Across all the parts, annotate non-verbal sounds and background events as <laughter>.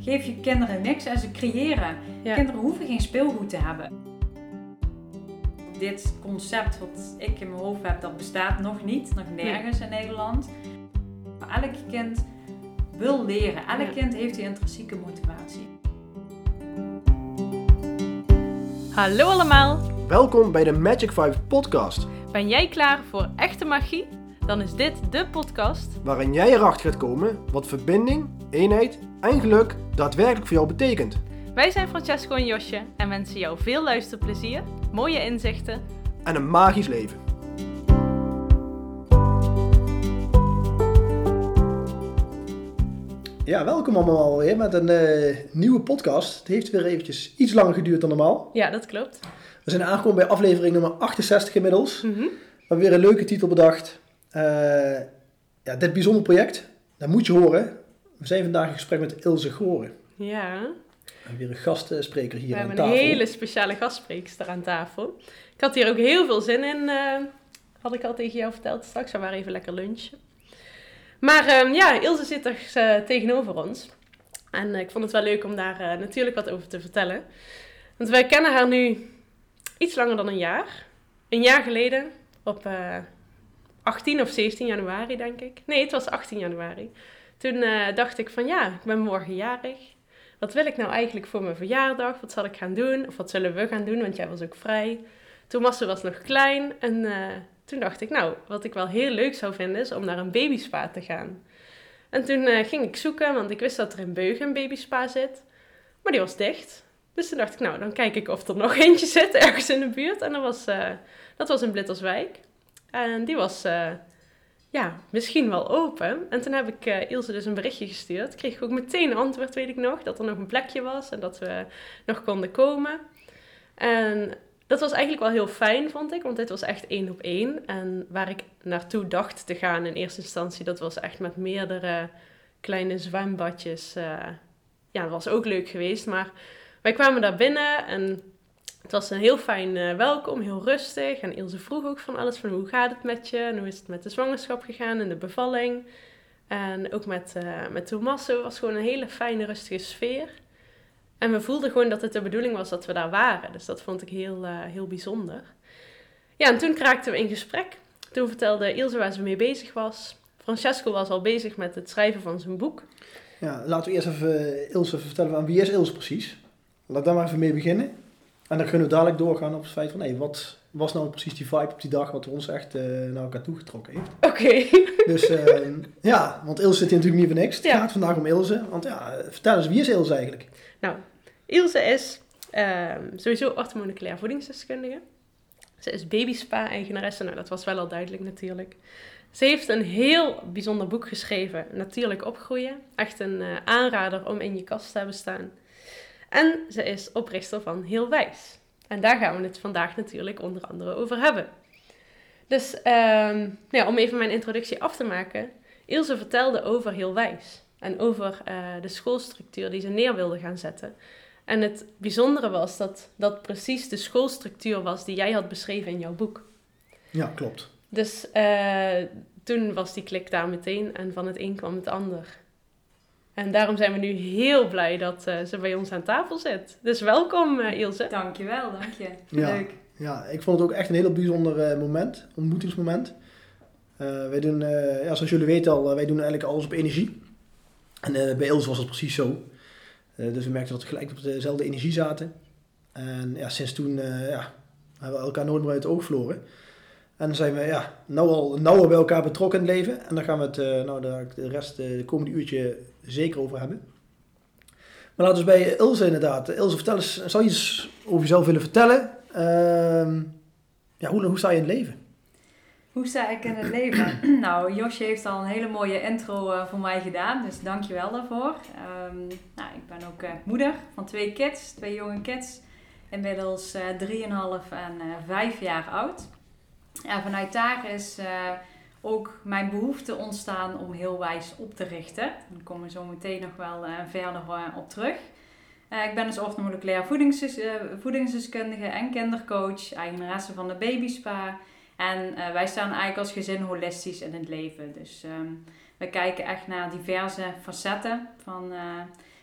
geef je kinderen niks en ze creëren. Ja. Kinderen hoeven geen speelgoed te hebben. Dit concept wat ik in mijn hoofd heb, dat bestaat nog niet, nog nergens in Nederland. Maar elk kind wil leren. Elk Ja. kind heeft die intrinsieke motivatie. Hallo allemaal, Welkom bij de Magic 5 podcast, ben jij klaar voor echte magie? Dan is dit de podcast. waarin jij erachter gaat komen wat verbinding, eenheid en geluk daadwerkelijk voor jou betekent. Wij zijn Francesco en Josje en wensen jou veel luisterplezier, mooie inzichten. En een magisch leven. Ja, welkom allemaal weer met een eh, nieuwe podcast. Het heeft weer eventjes iets langer geduurd dan normaal. Ja, dat klopt. We zijn aangekomen bij aflevering nummer 68 inmiddels. Mhm. We hebben weer een leuke titel bedacht. Eh, ja, dit bijzonder project, dat moet je horen. We zijn vandaag in gesprek met Ilse Goren. Ja, En weer een gastspreker hier we aan hebben tafel. een hele speciale gastspreekster aan tafel. Ik had hier ook heel veel zin in, eh, had ik al tegen jou verteld straks. We waren even lekker lunchen. Maar ehm, ja, Ilse zit er eh, tegenover ons. En ik vond het wel leuk om daar natuurlijk wat over te vertellen. Want wij kennen haar nu iets langer dan een jaar. Een jaar geleden, op 18 of 17 januari denk ik. Nee, het was 18 januari. Toen eh, dacht ik van ja, ik ben morgen jarig. Wat wil ik nou eigenlijk voor mijn verjaardag? Wat zal ik gaan doen? Of wat zullen we gaan doen? Want jij was ook vrij. Thomas was nog klein. En eh, toen dacht ik, nou, wat ik wel heel leuk zou vinden is om naar een babyspa te gaan. En toen eh, ging ik zoeken, want ik wist dat er in Beugen een babyspa zit. Maar die was dicht. Dus toen dacht ik, nou, dan kijk ik of er nog <laughs> eentje zit ergens in de buurt. En dat was, dat was in Blitterswijk. En die was, eh, ja, misschien wel open. En toen heb ik eh, Ilse dus een berichtje gestuurd. Kreeg ik ook meteen een antwoord, weet ik nog, dat er nog een plekje was en dat we nog konden komen. En dat was eigenlijk wel heel fijn, vond ik, want dit was echt één op één. En waar ik naartoe dacht te gaan in eerste instantie, dat was echt met meerdere kleine zwembadjes. eh, ja, dat was ook leuk geweest, maar wij kwamen daar binnen en het was een heel fijn eh, welkom, heel rustig. En Ilse vroeg ook van alles van hoe gaat het met je? En hoe is het met de zwangerschap gegaan en de bevalling? En ook met, eh met Tommaso was gewoon een hele fijne, rustige sfeer. En we voelden gewoon dat het de bedoeling was dat we daar waren. Dus dat vond ik heel, eh, heel bijzonder. Ja, en toen kraakten we in gesprek. Toen vertelde Ilse waar ze mee bezig was. Francesco was al bezig met het schrijven van zijn boek. Ja, laten we eerst even Ilse vertellen van wie is Ilse precies. Laat daar maar even mee beginnen. En dan kunnen we dadelijk doorgaan op het feit van, hé, wat was nou precies die vibe op die dag wat ons echt eh, naar elkaar toegetrokken heeft. Oké. <laughs> Dus eh, ja, want Ilse zit hier natuurlijk niet voor niks. Het Ja. gaat vandaag om Ilse. Want ja, vertel eens, wie is Ilse eigenlijk? Nou, Ilse is ehm, sowieso orthomoleculair voedingsdeskundige. Ze is babyspa-eigenaresse. Nou, dat was wel al duidelijk natuurlijk. Ze heeft een heel bijzonder boek geschreven, Natuurlijk opgroeien. Echt een eh, aanrader om in je kast te hebben staan. En ze is oprichter van Heel Wijs. En daar gaan we het vandaag natuurlijk onder andere over hebben. Dus ehm, nou ja, om even mijn introductie af te maken. Ilse vertelde over Heel Wijs. En over eh, de schoolstructuur die ze neer wilde gaan zetten. En het bijzondere was dat dat precies de schoolstructuur was die jij had beschreven in jouw boek. Ja, klopt. Dus eh, toen was die klik daar meteen en van het een kwam het ander. En daarom zijn we nu heel blij dat eh, ze bij ons aan tafel zit. Dus welkom uh, Ilse. Dankjewel, dank je. Ja. Leuk. Ja, ik vond het ook echt een heel bijzonder eh, moment, ontmoetingsmoment. Eh, wij doen, eh, ja, zoals jullie weten al, wij doen eigenlijk alles op energie. En eh, bij Ilse was dat precies zo. Eh, dus we merkten dat we gelijk op dezelfde energie zaten. En ja, sinds toen eh, ja, hebben we elkaar nooit meer uit het oog verloren. En dan zijn we ja, nou al nauwer bij elkaar betrokken in het leven. En daar gaan we het eh, nou, de rest eh, de komende uurtje zeker over hebben. Maar laten we bij Ilse inderdaad. Ilse, vertel eens, zou je over jezelf willen vertellen? Ehm, ja, hoe, hoe sta je in het leven? Hoe sta ik in het leven? <clears throat> nou, Josje heeft al een hele mooie intro eh, voor mij gedaan, dus dank je wel daarvoor. Ehm, nou, ik ben ook moeder van twee kids, twee jonge kids. Inmiddels eh 3,5 en eh 5 jaar oud. En vanuit daar is eh, ook mijn behoefte ontstaan om heel wijs op te richten. Daar komen we zo meteen nog wel eh, verder eh, op terug. Ik ben dus orthomoleculair eh, voedingsdeskundige en kindercoach, eigenaresse van de Babyspa. En wij staan eigenlijk als gezin holistisch in het leven. Dus ehm, we kijken echt naar diverse facetten van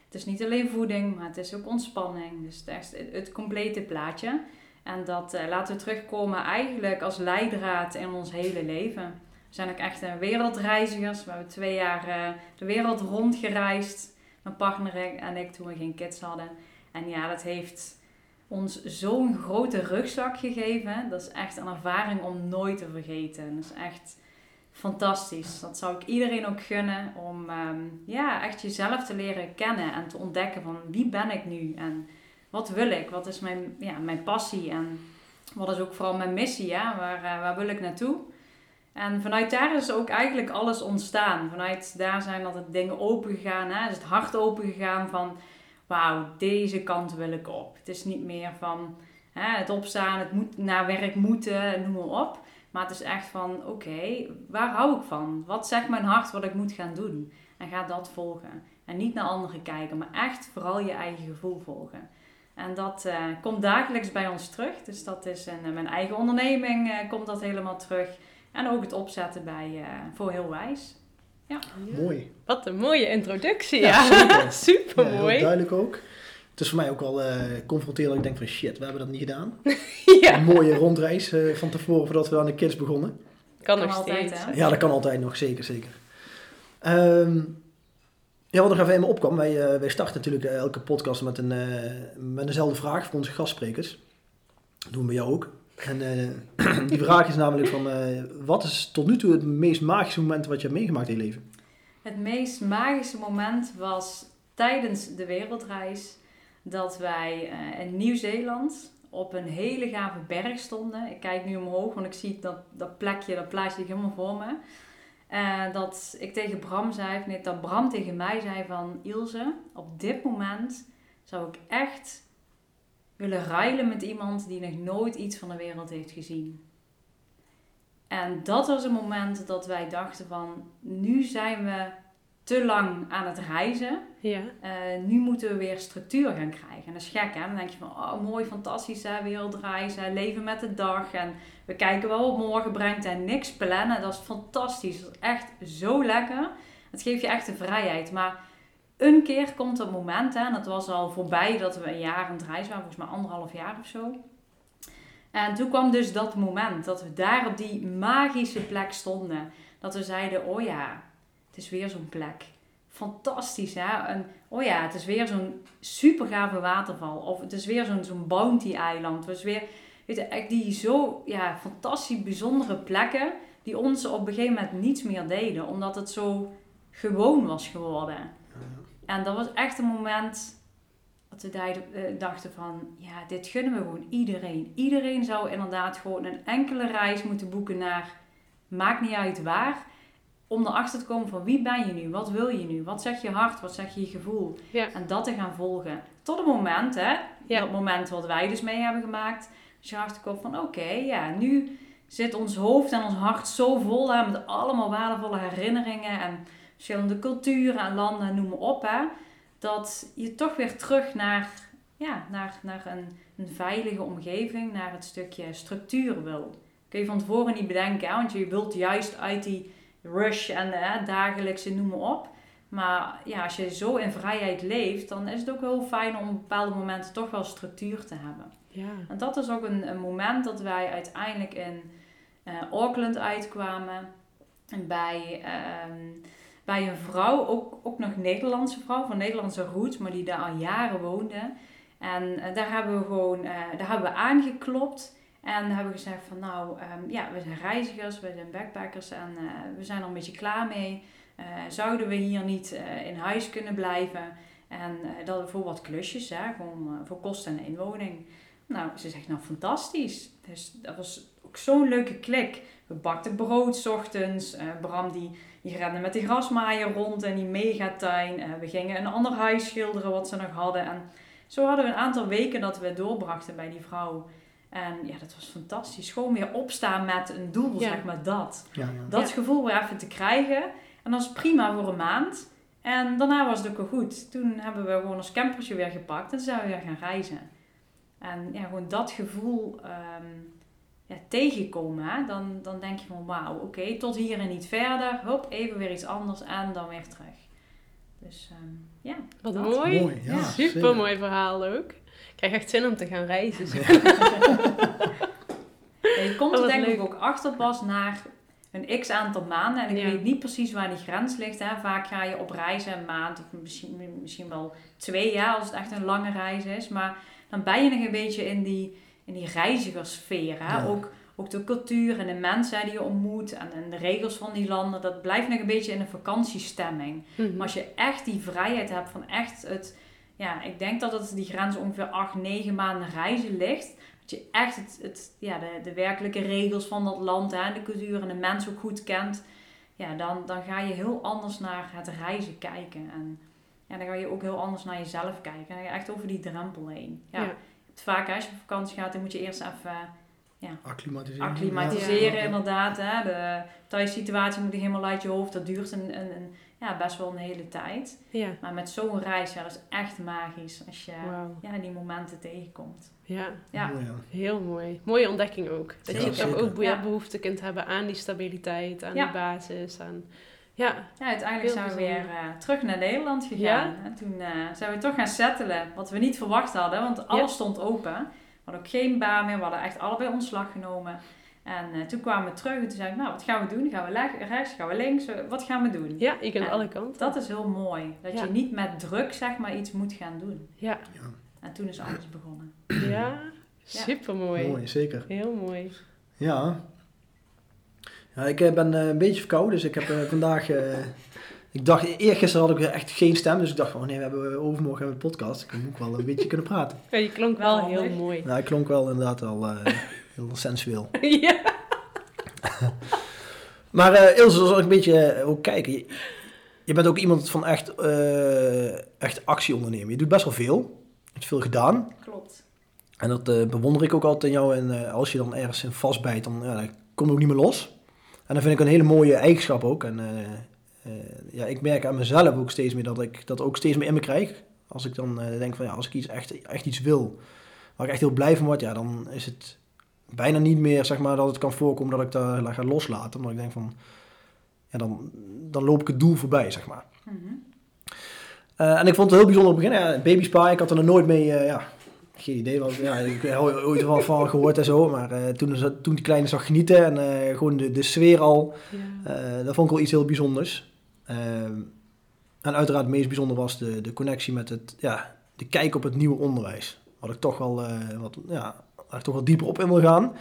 het is niet alleen voeding, maar het is ook ontspanning. Dus het, het complete plaatje. En dat uh, laten we terugkomen eigenlijk als leidraad in ons hele leven. We zijn ook echt wereldreizigers. We hebben twee jaar uh, de wereld rondgereisd. Mijn partner en ik toen we geen kids hadden. En ja, dat heeft ons zo'n grote rugzak gegeven. Dat is echt een ervaring om nooit te vergeten. Dat is echt fantastisch. Dat zou ik iedereen ook gunnen om um, ja, echt jezelf te leren kennen en te ontdekken van wie ben ik nu en wat wil ik, wat is mijn, ja, mijn passie en wat is ook vooral mijn missie, ja? waar, uh, waar wil ik naartoe. En vanuit daar is ook eigenlijk alles ontstaan. Vanuit daar zijn altijd dingen open gegaan, hè? is het hart open gegaan van wauw, deze kant wil ik op. Het is niet meer van hè, het opstaan, het moet naar werk moeten, noem maar op. Maar het is echt van, oké, waar hou ik van? Wat zegt mijn hart wat ik moet gaan doen? En ga dat volgen. En niet naar anderen kijken, maar echt vooral je eigen gevoel volgen. En dat uh, komt dagelijks bij ons terug. Dus dat is in mijn eigen onderneming uh, komt dat helemaal terug. En ook het opzetten bij uh, Voor Heel Wijs. Ja. Mooi. Wat een mooie introductie. Ja, <laughs> super mooi. duidelijk ook. Het is voor mij ook wel uh, confronterend. Ik denk van shit, we hebben dat niet gedaan. <laughs> ja. Een mooie rondreis uh, van tevoren voordat we aan de kids begonnen. Kan, nog steeds. Ja, dat kan altijd nog, zeker, zeker. Um, ja, wat er even eenmaal opkwam, wij, uh, wij starten natuurlijk elke podcast met, een, met dezelfde vraag voor onze gastssprekers. Dat doen we bij jou ook. En <clears throat> die vraag is namelijk van, wat is tot nu toe het meest magische moment wat je hebt meegemaakt in je leven? Het meest magische moment was tijdens de wereldreis dat wij in Nieuw-Zeeland op een hele gave berg stonden. Ik kijk nu omhoog, want ik zie dat, dat plekje, dat plaatje helemaal voor me. Uh, dat ik tegen Bram zei, nee, dat Bram tegen mij zei van... Ilse, op dit moment zou ik echt willen ruilen met iemand die nog nooit iets van de wereld heeft gezien. En dat was een moment dat wij dachten van, nu zijn we te lang aan het reizen. Ja. Uh, nu moeten we weer structuur gaan krijgen. En dat is gek, hè? Dan denk je van, oh, mooi, fantastisch, hè? wereldreizen, leven met de dag. En we kijken wel wat morgen brengt en niks plannen. Dat is fantastisch. Dat is echt zo lekker. Het geeft je echt de vrijheid. Maar een keer komt het moment, hè, en dat was al voorbij dat we een jaar aan het reizen waren, volgens mij anderhalf jaar of zo. En toen kwam dus dat moment dat we daar op die magische plek stonden. Dat we zeiden, oh ja, het is weer zo'n plek. Fantastisch, hè? En, oh ja, het is weer zo'n super gave waterval. Of het is weer zo'n zo'n bounty-eiland. Het is weer, weet je, echt die zo, ja, fantastisch bijzondere plekken. Die ons op een gegeven moment niets meer deden. Omdat het zo gewoon was geworden. En dat was echt een moment dat we eh, dachten van, ja, dit gunnen we gewoon iedereen. Iedereen zou inderdaad gewoon een enkele reis moeten boeken naar, maakt niet uit waar om erachter te komen van wie ben je nu? Wat wil je nu? Wat zegt je hart? Wat zegt je gevoel? Ja. En dat te gaan volgen. Tot het moment, hè? Ja. Dat moment wat wij dus mee hebben gemaakt. Dus je erachter komt van oké, ja, nu zit ons hoofd en ons hart zo vol hè, met allemaal waardevolle herinneringen en verschillende culturen en landen, noem maar op, hè, dat je toch weer terug naar, ja, naar, naar een, een veilige omgeving, naar het stukje structuur wil. Kun je van tevoren niet bedenken, hè, want je wilt juist uit die rush en eh, dagelijkse noem maar op. Maar ja, als je zo in vrijheid leeft, dan is het ook heel fijn om op bepaalde momenten toch wel structuur te hebben. Ja. En dat is ook een, een moment dat wij uiteindelijk in uh, Auckland uitkwamen. En bij, uh, bij een vrouw, ook, ook nog Nederlandse vrouw, van Nederlandse roots, maar die daar al jaren woonde. En uh, daar hebben we gewoon, uh, daar hebben we aangeklopt. En hebben we gezegd van nou, um, ja, we zijn reizigers, we zijn backpackers en uh, we zijn er een beetje klaar mee. Uh, zouden we hier niet uh, in huis kunnen blijven? En dat voor wat klusjes, hè, gewoon voor kosten en inwoning. Nou, ze zegt nou fantastisch. Dus dat was ook zo'n leuke klik. We bakten brood s ochtends. Bram die, die rende met de grasmaaier rond in die megatuin. we gingen een ander huis schilderen wat ze nog hadden. En zo hadden we een aantal weken dat we doorbrachten bij die vrouw. En ja, dat was fantastisch. Gewoon weer opstaan met een doel, zeg maar dat. Ja, ja. Dat gevoel weer even te krijgen. En dat is prima voor een maand. En daarna was het ook wel goed. Toen hebben we gewoon ons campertje weer gepakt en zijn we weer gaan reizen. En ja, gewoon dat gevoel um, ja, tegenkomen. Hè? Dan, dan denk je van wauw, oké, tot hier en niet verder. Hop, even weer iets anders en dan weer terug. Dus ehm, ja. Wat Dat. mooi. Mooi, ja, Super mooi verhaal ook. Ik krijg echt zin om te gaan reizen. zo. <laughs> Ja, je komt er denk ik ook achter pas na een x aantal maanden. En ik Ja. weet niet precies waar die grens ligt. Hè. Vaak ga je op reizen een maand of misschien, misschien wel twee jaar als het echt een lange reis is. Maar dan ben je nog een beetje in die, in die reizigersfeer. Hè. Ja. Ook, ook de cultuur en de mensen die je ontmoet en, en de regels van die landen. Dat blijft nog een beetje in een vakantiestemming. Mhm. Maar als je echt die vrijheid hebt van echt het... Ja, ik denk dat het die grens ongeveer 8, 9 maanden reizen ligt. Dat je echt het, het, ja, de, de werkelijke regels van dat land hè, de cultuur en de mensen ook goed kent. Ja, dan, dan ga je heel anders naar het reizen kijken. En ja, dan ga je ook heel anders naar jezelf kijken. En dan ga je echt over die drempel heen. Ja, Ja. Het vaak als je op vakantie gaat, dan moet je eerst even Acclimatiseren. acclimatiseren Ja. inderdaad. Hè. De thuissituatie moet je helemaal uit je hoofd. Dat duurt een, een, een, ja, best wel een hele tijd. Ja. Maar met zo'n reis, ja, dat is echt magisch als je ja, die momenten tegenkomt. Ja, Ja, Mooi, ja. heel mooi. Mooie ontdekking ook. Dat je toch ook behoefte kunt hebben aan die stabiliteit, aan Ja. die basis. Aan, ja, ja uiteindelijk Heel zijn we weer eh, terug naar Nederland gegaan. En toen eh, zijn we toch gaan settelen, wat we niet verwacht hadden, want alles stond open. We hadden ook geen baan meer, we hadden echt allebei ontslag genomen. En eh, toen kwamen we terug en toen zei ik, nou, wat gaan we doen? Gaan we rechts, gaan we links? Wat gaan we doen? ja je kunt Ja. alle kanten. Dat is heel mooi. Dat Ja. je niet met druk, zeg maar, iets moet gaan doen. Ja, Ja. En toen is alles begonnen. ja. super mooi. Mooi, zeker. Heel mooi. Ja. ja ik eh, ben eh, een beetje verkouden, dus ik heb vandaag... eh, ik dacht, eergisteren had ik echt geen stem, dus ik dacht van, oh nee, we hebben overmorgen hebben we een podcast. Ik moet wel een beetje kunnen praten. Ja, je klonk Wel heel mooi. Nou, ik klonk wel inderdaad al eh, heel sensueel. <laughs> ja. <laughs> Maar eh Ilse, zal ik een beetje eh, ook kijken. Je, je bent ook iemand van echt, eh, echt actie ondernemen. Je doet best wel veel. Je hebt veel gedaan. Klopt. En dat bewonder ik ook altijd in jou. En als je dan ergens in vastbijt, dan, ja, dan kom je ook niet meer los. En dat vind ik een hele mooie eigenschap ook. En ja, ik merk aan mezelf ook steeds meer dat ik dat ook steeds meer in me krijg. Als ik dan denk van ja, als ik iets echt, echt iets wil, waar ik echt heel blij van word, ja, dan is het bijna niet meer zeg maar dat het kan voorkomen dat ik daar ga loslaten. Omdat ik denk van, ja, dan, dan loop ik het doel voorbij, zeg maar. Mhm. Eh, en ik vond het heel bijzonder op het begin. Ja, baby spa, ik had er nog nooit mee, eh, ja, geen idee. Wat, ja, ik heb er ooit wel van gehoord en zo. Maar eh, toen, toen die kleine zag genieten en gewoon de, de sfeer al, Ja. dat vond ik wel iets heel bijzonders. En uiteraard het meest bijzonder was de, de connectie met het, ja, de kijk op het nieuwe onderwijs. Wat ik toch wel, wat, ja, waar ik toch wel dieper op in wil gaan.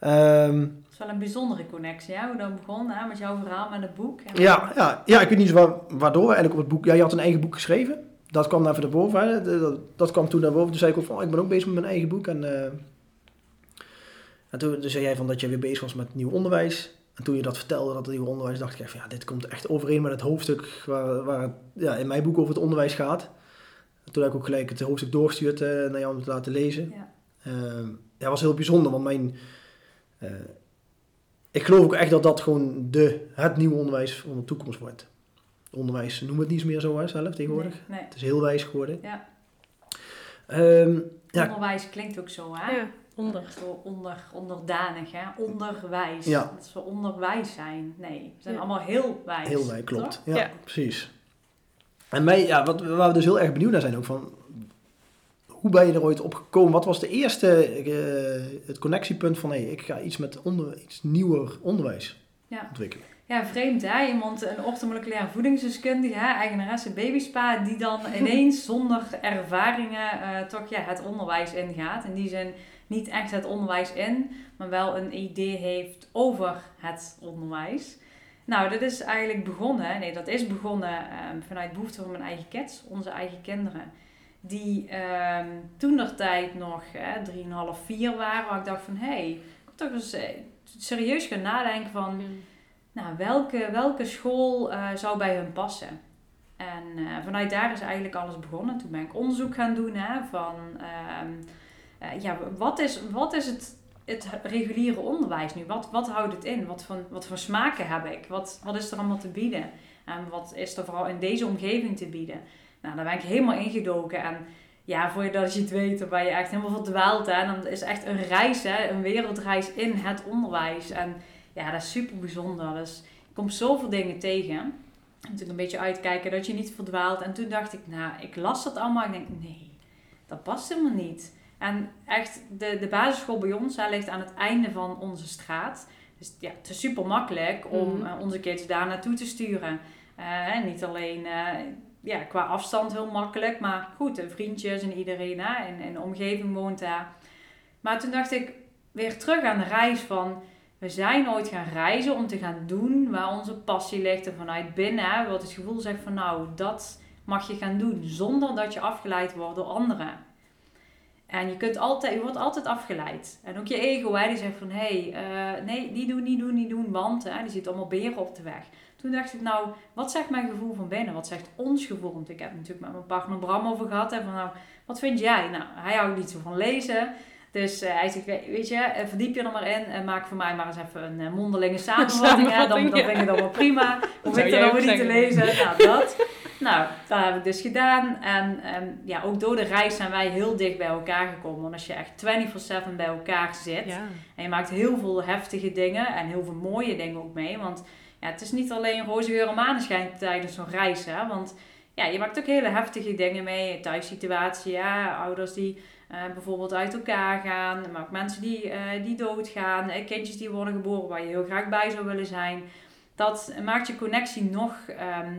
Ehm, Het is wel een bijzondere connectie, hè? hoe dat begon hè? met jouw verhaal met het boek. Ja, ja, ja, ik weet niet zo wa- waardoor eigenlijk op het boek... Ja, je had een eigen boek geschreven. Dat kwam even naar boven. Hè. Dat, kwam toen naar boven. Toen zei ik ook van, oh, ik ben ook bezig met mijn eigen boek. En, eh, en toen, toen zei jij van dat je weer bezig was met nieuw onderwijs. En toen je dat vertelde, dat nieuwe onderwijs, dacht ik echt van, ja, dit komt echt overeen met het hoofdstuk waar, waar het ja, in mijn boek over het onderwijs gaat. En toen heb ik ook gelijk het hoofdstuk doorgestuurd eh, naar jou om te laten lezen. Ja. Ehm, ja, dat was heel bijzonder, want mijn... eh, ik geloof ook echt dat dat gewoon de, het nieuwe onderwijs van de toekomst wordt. Onderwijs noemen we het niet meer zo hè, zelf tegenwoordig. Nee, nee. Het is heel wijs geworden. Ja. Ehm, ja, Onderwijs klinkt ook zo, hè? Ja, onder. Zo onder, onderdanig, hè? Onderwijs. Ja. Dat we onderwijs zijn. Nee, we zijn Ja. allemaal heel wijs. heel wijs, klopt. Ja. precies. En mij, ja, wat, waar we dus heel erg benieuwd naar zijn ook van... Hoe ben je er ooit op gekomen? Wat was de eerste, eh, het connectiepunt van... Hé, ik ga iets met onder, iets nieuwer onderwijs Ja. ontwikkelen. Ja, vreemd hè. Iemand, een orthomoleculair voedingsdeskundige, hè, eigenaresse babyspa, die dan <laughs> ineens zonder ervaringen eh, toch ja, het onderwijs ingaat. In die zin niet echt het onderwijs in, maar wel een idee heeft over het onderwijs. Nou, dat is eigenlijk begonnen, nee, dat is begonnen ehm, vanuit behoefte van mijn eigen kids, onze eigen kinderen. Die ehm toen der tijd nog hè, 3,5, 4 waren, waar ik dacht van, hé, hey, ik moet toch eens eh, serieus gaan nadenken van... Nou, welke, welke school eh, zou bij hun passen? En eh, vanuit daar is eigenlijk alles begonnen. Toen ben ik onderzoek gaan doen hè, van ehm, eh, ja, wat is, wat is het, het reguliere onderwijs nu? Wat, wat houdt het in? Wat voor, wat voor smaken heb ik? Wat, wat is er allemaal te bieden? En wat is er vooral in deze omgeving te bieden? Nou, daar ben ik helemaal ingedoken. En ja, voordat je het weet, dan ben je echt helemaal verdwaald. Hè? En dan is echt een reis, hè? een wereldreis in het onderwijs. En ja, dat is super bijzonder. Dus ik kom zoveel dingen tegen. Natuurlijk een beetje uitkijken dat je niet verdwaalt. En toen dacht ik, nou, ik las dat allemaal. Ik denk, nee, dat past helemaal niet. En echt, de, de basisschool bij ons, hij ligt aan het einde van onze straat. Dus ja, het is super makkelijk om Mhm. eh, onze kids daar naartoe te sturen. En niet alleen eh, ja, qua afstand heel makkelijk, maar goed, vriendjes en iedereen hè, en, en de omgeving woont daar. Maar toen dacht ik weer terug aan de reis van, we zijn ooit gaan reizen om te gaan doen waar onze passie ligt. En vanuit binnen, hè, wat het gevoel zegt van nou, dat mag je gaan doen zonder dat je afgeleid wordt door anderen. En je, kunt altijd, je wordt altijd afgeleid. En ook je ego, hè, die zegt van hé, hey, eh, nee, niet doen, niet doen, niet doen, want hè, die ziet allemaal beren op de weg. Toen dacht ik, nou, wat zegt mijn gevoel van binnen? Wat zegt ons gevoel? Want ik heb natuurlijk met mijn partner Bram over gehad. En van nou, wat vind jij? Nou, hij houdt niet zo van lezen. Dus eh, hij zegt, weet je, eh, verdiep je er maar in en maak voor mij maar eens even een eh, mondelinge <laughs> samenvatting. hè. dan, dan vind ik het allemaal prima. <laughs> Hoef ik er weer niet te lezen. Nou, <laughs> dat. Nou, dat heb ik dus gedaan. En ehm, ja, ook door de reis zijn wij heel dicht bij elkaar gekomen. Want als je echt 24-7 bij elkaar zit, Ja. en je maakt heel veel heftige dingen en heel veel mooie dingen ook mee. Want ja, het is niet alleen roze geur en maneschijn tijdens zo'n reis. Hè? Want ja, je maakt ook hele heftige dingen mee. Thuissituatie, ja, ouders die eh, bijvoorbeeld uit elkaar gaan. Maar ook mensen die, eh, die doodgaan. eh, kindjes die worden geboren waar je heel graag bij zou willen zijn. Dat maakt je connectie nog, ehm,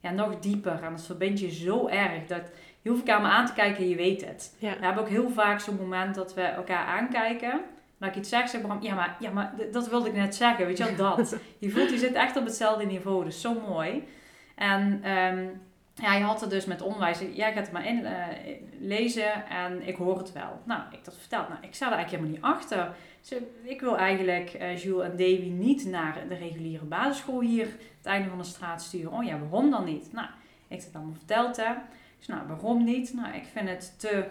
ja, nog dieper. En dat verbindt je zo erg. Dat je hoeft elkaar maar aan te kijken en je weet het. Ja. We hebben ook heel vaak zo'n moment dat we elkaar aankijken. Dat ik iets zeg, zeg Bram, ja maar, ja, maar dat wilde ik net zeggen, weet je wel, dat. <laughs> Je voelt, je zit echt op hetzelfde niveau, dus zo mooi. En ehm, ja, je had het dus met onderwijs, jij gaat het maar in eh, lezen en ik hoor het wel. Nou, ik dat verteld, nou, ik sta er eigenlijk helemaal niet achter. Dus ik wil eigenlijk eh, Jules en Davy niet naar de reguliere basisschool hier, het einde van de straat sturen. Oh ja, waarom dan niet? Nou, ik heb het allemaal verteld hè. Dus nou, waarom niet? Nou, ik vind het te...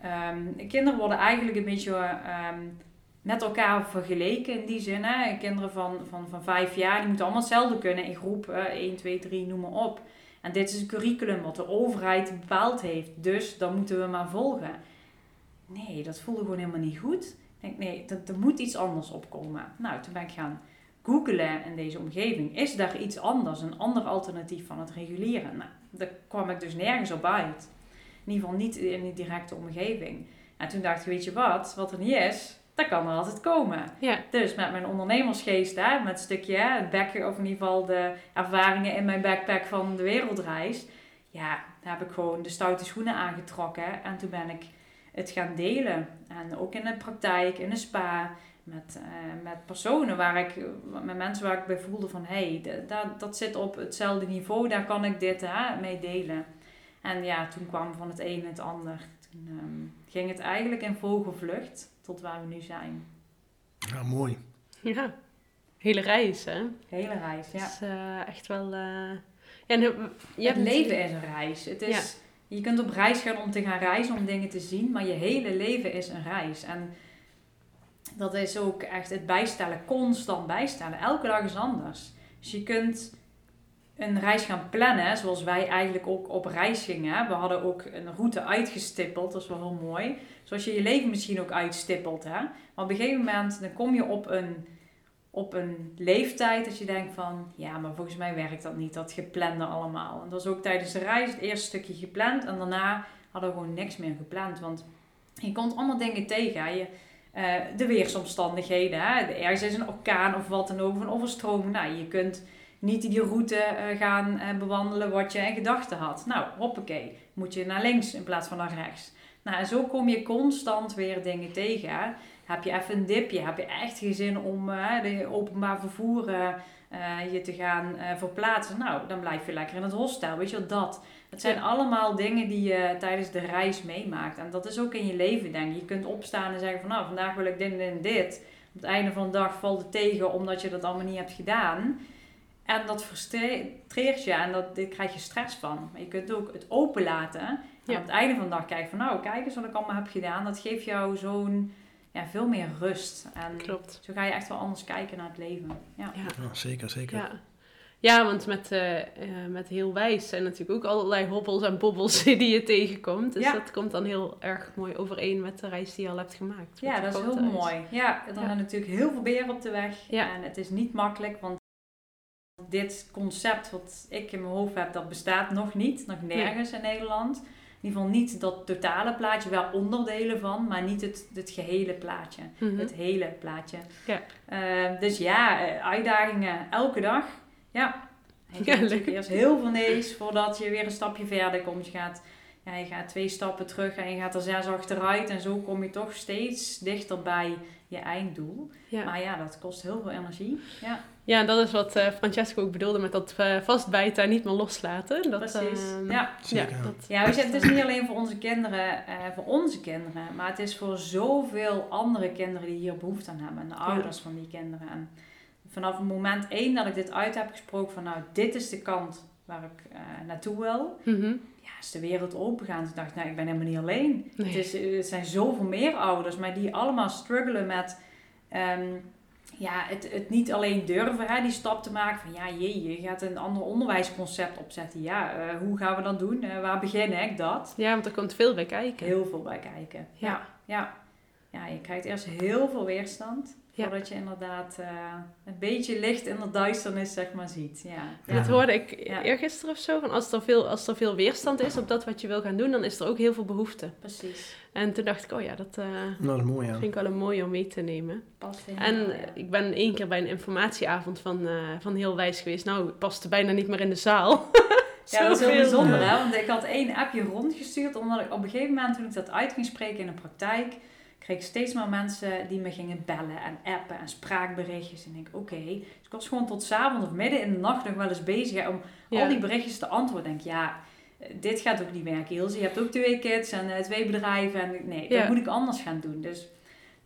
ehm, kinderen worden eigenlijk een beetje ehm, met elkaar vergeleken in die zin. Hè? Kinderen van, van, van vijf jaar, die moeten allemaal hetzelfde kunnen in groep eh, 1, 2, 3, noem maar op. En dit is een curriculum wat de overheid bepaald heeft. Dus dat moeten we maar volgen. Nee, dat voelde gewoon helemaal niet goed. Ik denk, nee, er, er moet iets anders opkomen. Nou, toen ben ik gaan googelen in deze omgeving. Is daar iets anders, een ander alternatief van het regulieren? Nou, daar kwam ik dus nergens op uit. In ieder geval niet in die directe omgeving. En toen dacht ik, weet je wat, wat er niet is, dat kan er altijd komen. Ja. Dus met mijn ondernemersgeest, hè, met een stukje het back, of in ieder geval de ervaringen in mijn backpack van de wereldreis. Ja, daar heb ik gewoon de stoute schoenen aangetrokken. En toen ben ik het gaan delen. En ook in de praktijk, in de spa, met, eh, met personen waar ik, met mensen waar ik bij voelde van, hé, hey, dat, dat zit op hetzelfde niveau, daar kan ik dit hè, mee delen. En ja, toen kwam van het een het ander. Toen ehm, ging het eigenlijk in vogelvlucht tot waar we nu zijn. Ja, mooi. Ja. Hele reis, hè? Hele reis, ja. Dat is eh, echt wel... eh, Ja, je Je hebt het leven is een reis. Het is, Ja. Je kunt op reis gaan om te gaan reizen, om dingen te zien, maar je hele leven is een reis. En dat is ook echt het bijstellen, constant bijstellen. Elke dag is anders. Dus je kunt een reis gaan plannen, zoals wij eigenlijk ook op reis gingen. We hadden ook een route uitgestippeld, dat is wel heel mooi. Zoals je je leven misschien ook uitstippelt. Hè? Maar op een gegeven moment dan kom je op een, op een leeftijd dat je denkt van... Ja, maar volgens mij werkt dat niet, dat geplande allemaal. En dat is ook tijdens de reis het eerste stukje gepland. En daarna hadden we gewoon niks meer gepland. Want je komt allemaal dingen tegen. Je, eh, de weersomstandigheden. Hè? Ergens is een orkaan of wat dan ook, of een overstroming. Nou, je kunt niet die route eh, gaan eh, bewandelen wat je in gedachten had. Nou, hoppakee, moet je naar links in plaats van naar rechts. Nou, en zo kom je constant weer dingen tegen. Hè? Heb je even een dipje, heb je echt geen zin om eh, de openbaar vervoer je te gaan verplaatsen. Nou, dan blijf je lekker in het hostel, weet je wel, dat. Het zijn Ja. allemaal dingen die je tijdens de reis meemaakt. En dat is ook in je leven, denk ik. Je kunt opstaan en zeggen van, nou, vandaag wil ik dit en dit. Op het einde van de dag valt het tegen omdat je dat allemaal niet hebt gedaan. En dat frustreert je en dat, dit krijg je stress van. Maar je kunt ook het openlaten. En Ja. op het einde van de dag kijken van, nou, kijk eens wat ik allemaal heb gedaan. Dat geeft jou zo'n, ja, veel meer rust. En Klopt. zo ga je echt wel anders kijken naar het leven. Ja. Ja. Ja, zeker, zeker. Ja. Ja, want met, eh, eh, met heel wijs zijn natuurlijk ook allerlei hobbels en bobbels <laughs> die je tegenkomt. Dus Ja. dat komt dan heel erg mooi overeen met de reis die je al hebt gemaakt. Ja, dat is heel mooi. Ja, dan Ja. zijn natuurlijk heel veel beren op de weg. Ja. En het is niet makkelijk, want dit concept wat ik in mijn hoofd heb, dat bestaat nog niet. Nog nergens in Nederland. In ieder geval niet dat totale plaatje, wel onderdelen van, maar niet het, het gehele plaatje. Mhm. Het hele plaatje. Ja. Eh, dus ja, eh, uitdagingen elke dag. Ja. <laughs> Je Ja, eerst heel veel nee's voordat je weer een stapje verder komt. Je gaat, ja, je gaat twee stappen terug en je gaat er zes achteruit. En zo kom je toch steeds dichter bij je einddoel. Ja. Maar ja, dat kost heel veel energie. Ja, Ja, en dat is wat eh, Francesco ook bedoelde met dat eh, vastbijten en niet meer loslaten. Dat, precies. ehm, ja. Zeker, ja, dat, Ja, weet je, het is niet alleen voor onze kinderen, eh, voor onze kinderen, maar het is voor zoveel andere kinderen die hier behoefte aan hebben. En de ouders van die kinderen. En vanaf het moment één dat ik dit uit heb gesproken van nou, dit is de kant waar ik eh, naartoe wil. Mhm. Ja, is de wereld opengegaan. Toen dacht ik, nou, ik ben helemaal niet alleen. Nee. Het, is, het zijn zoveel meer ouders, maar die allemaal struggelen met... ehm, ja, het, het niet alleen durven, hè, die stap te maken van ja, jee, je gaat een ander onderwijsconcept opzetten. Ja, eh, hoe gaan we dat doen? Eh, waar begin ik dat? ja, want er komt veel bij kijken. Heel veel bij kijken. Ja. Ja, ja. ja je krijgt eerst heel veel weerstand. Ja. Voordat je inderdaad eh, een beetje licht in de duisternis, zeg maar, ziet. Ja. Dat hoorde ik Ja. eergisteren of zo. Van als, er veel, als er veel weerstand is op dat wat je wil gaan doen, dan is er ook heel veel behoefte. Precies. En toen dacht ik, oh ja, dat eh, Nou, dat is mooi, ja. vind ik wel een mooie om mee te nemen. Past En ja. ik ben één keer bij een informatieavond van, eh, van Heel Wijs geweest. Nou, ik paste bijna niet meer in de zaal. <laughs> Ja, dat is heel bijzonder, Ja. hè? Want ik had één appje rondgestuurd, omdat ik op een gegeven moment, toen ik dat uit ging spreken in de praktijk, kreeg ik steeds meer mensen die me gingen bellen en appen en spraakberichtjes. En ik denk, oké. Dus ik was gewoon tot 's avonds of midden in de nacht nog wel eens bezig hè, om Ja. al die berichtjes te antwoorden. Ik denk, ja, eh, dit gaat ook niet werken, Ilse. Je hebt ook twee kids en eh, twee bedrijven. En nee, Ja. dat moet ik anders gaan doen. Dus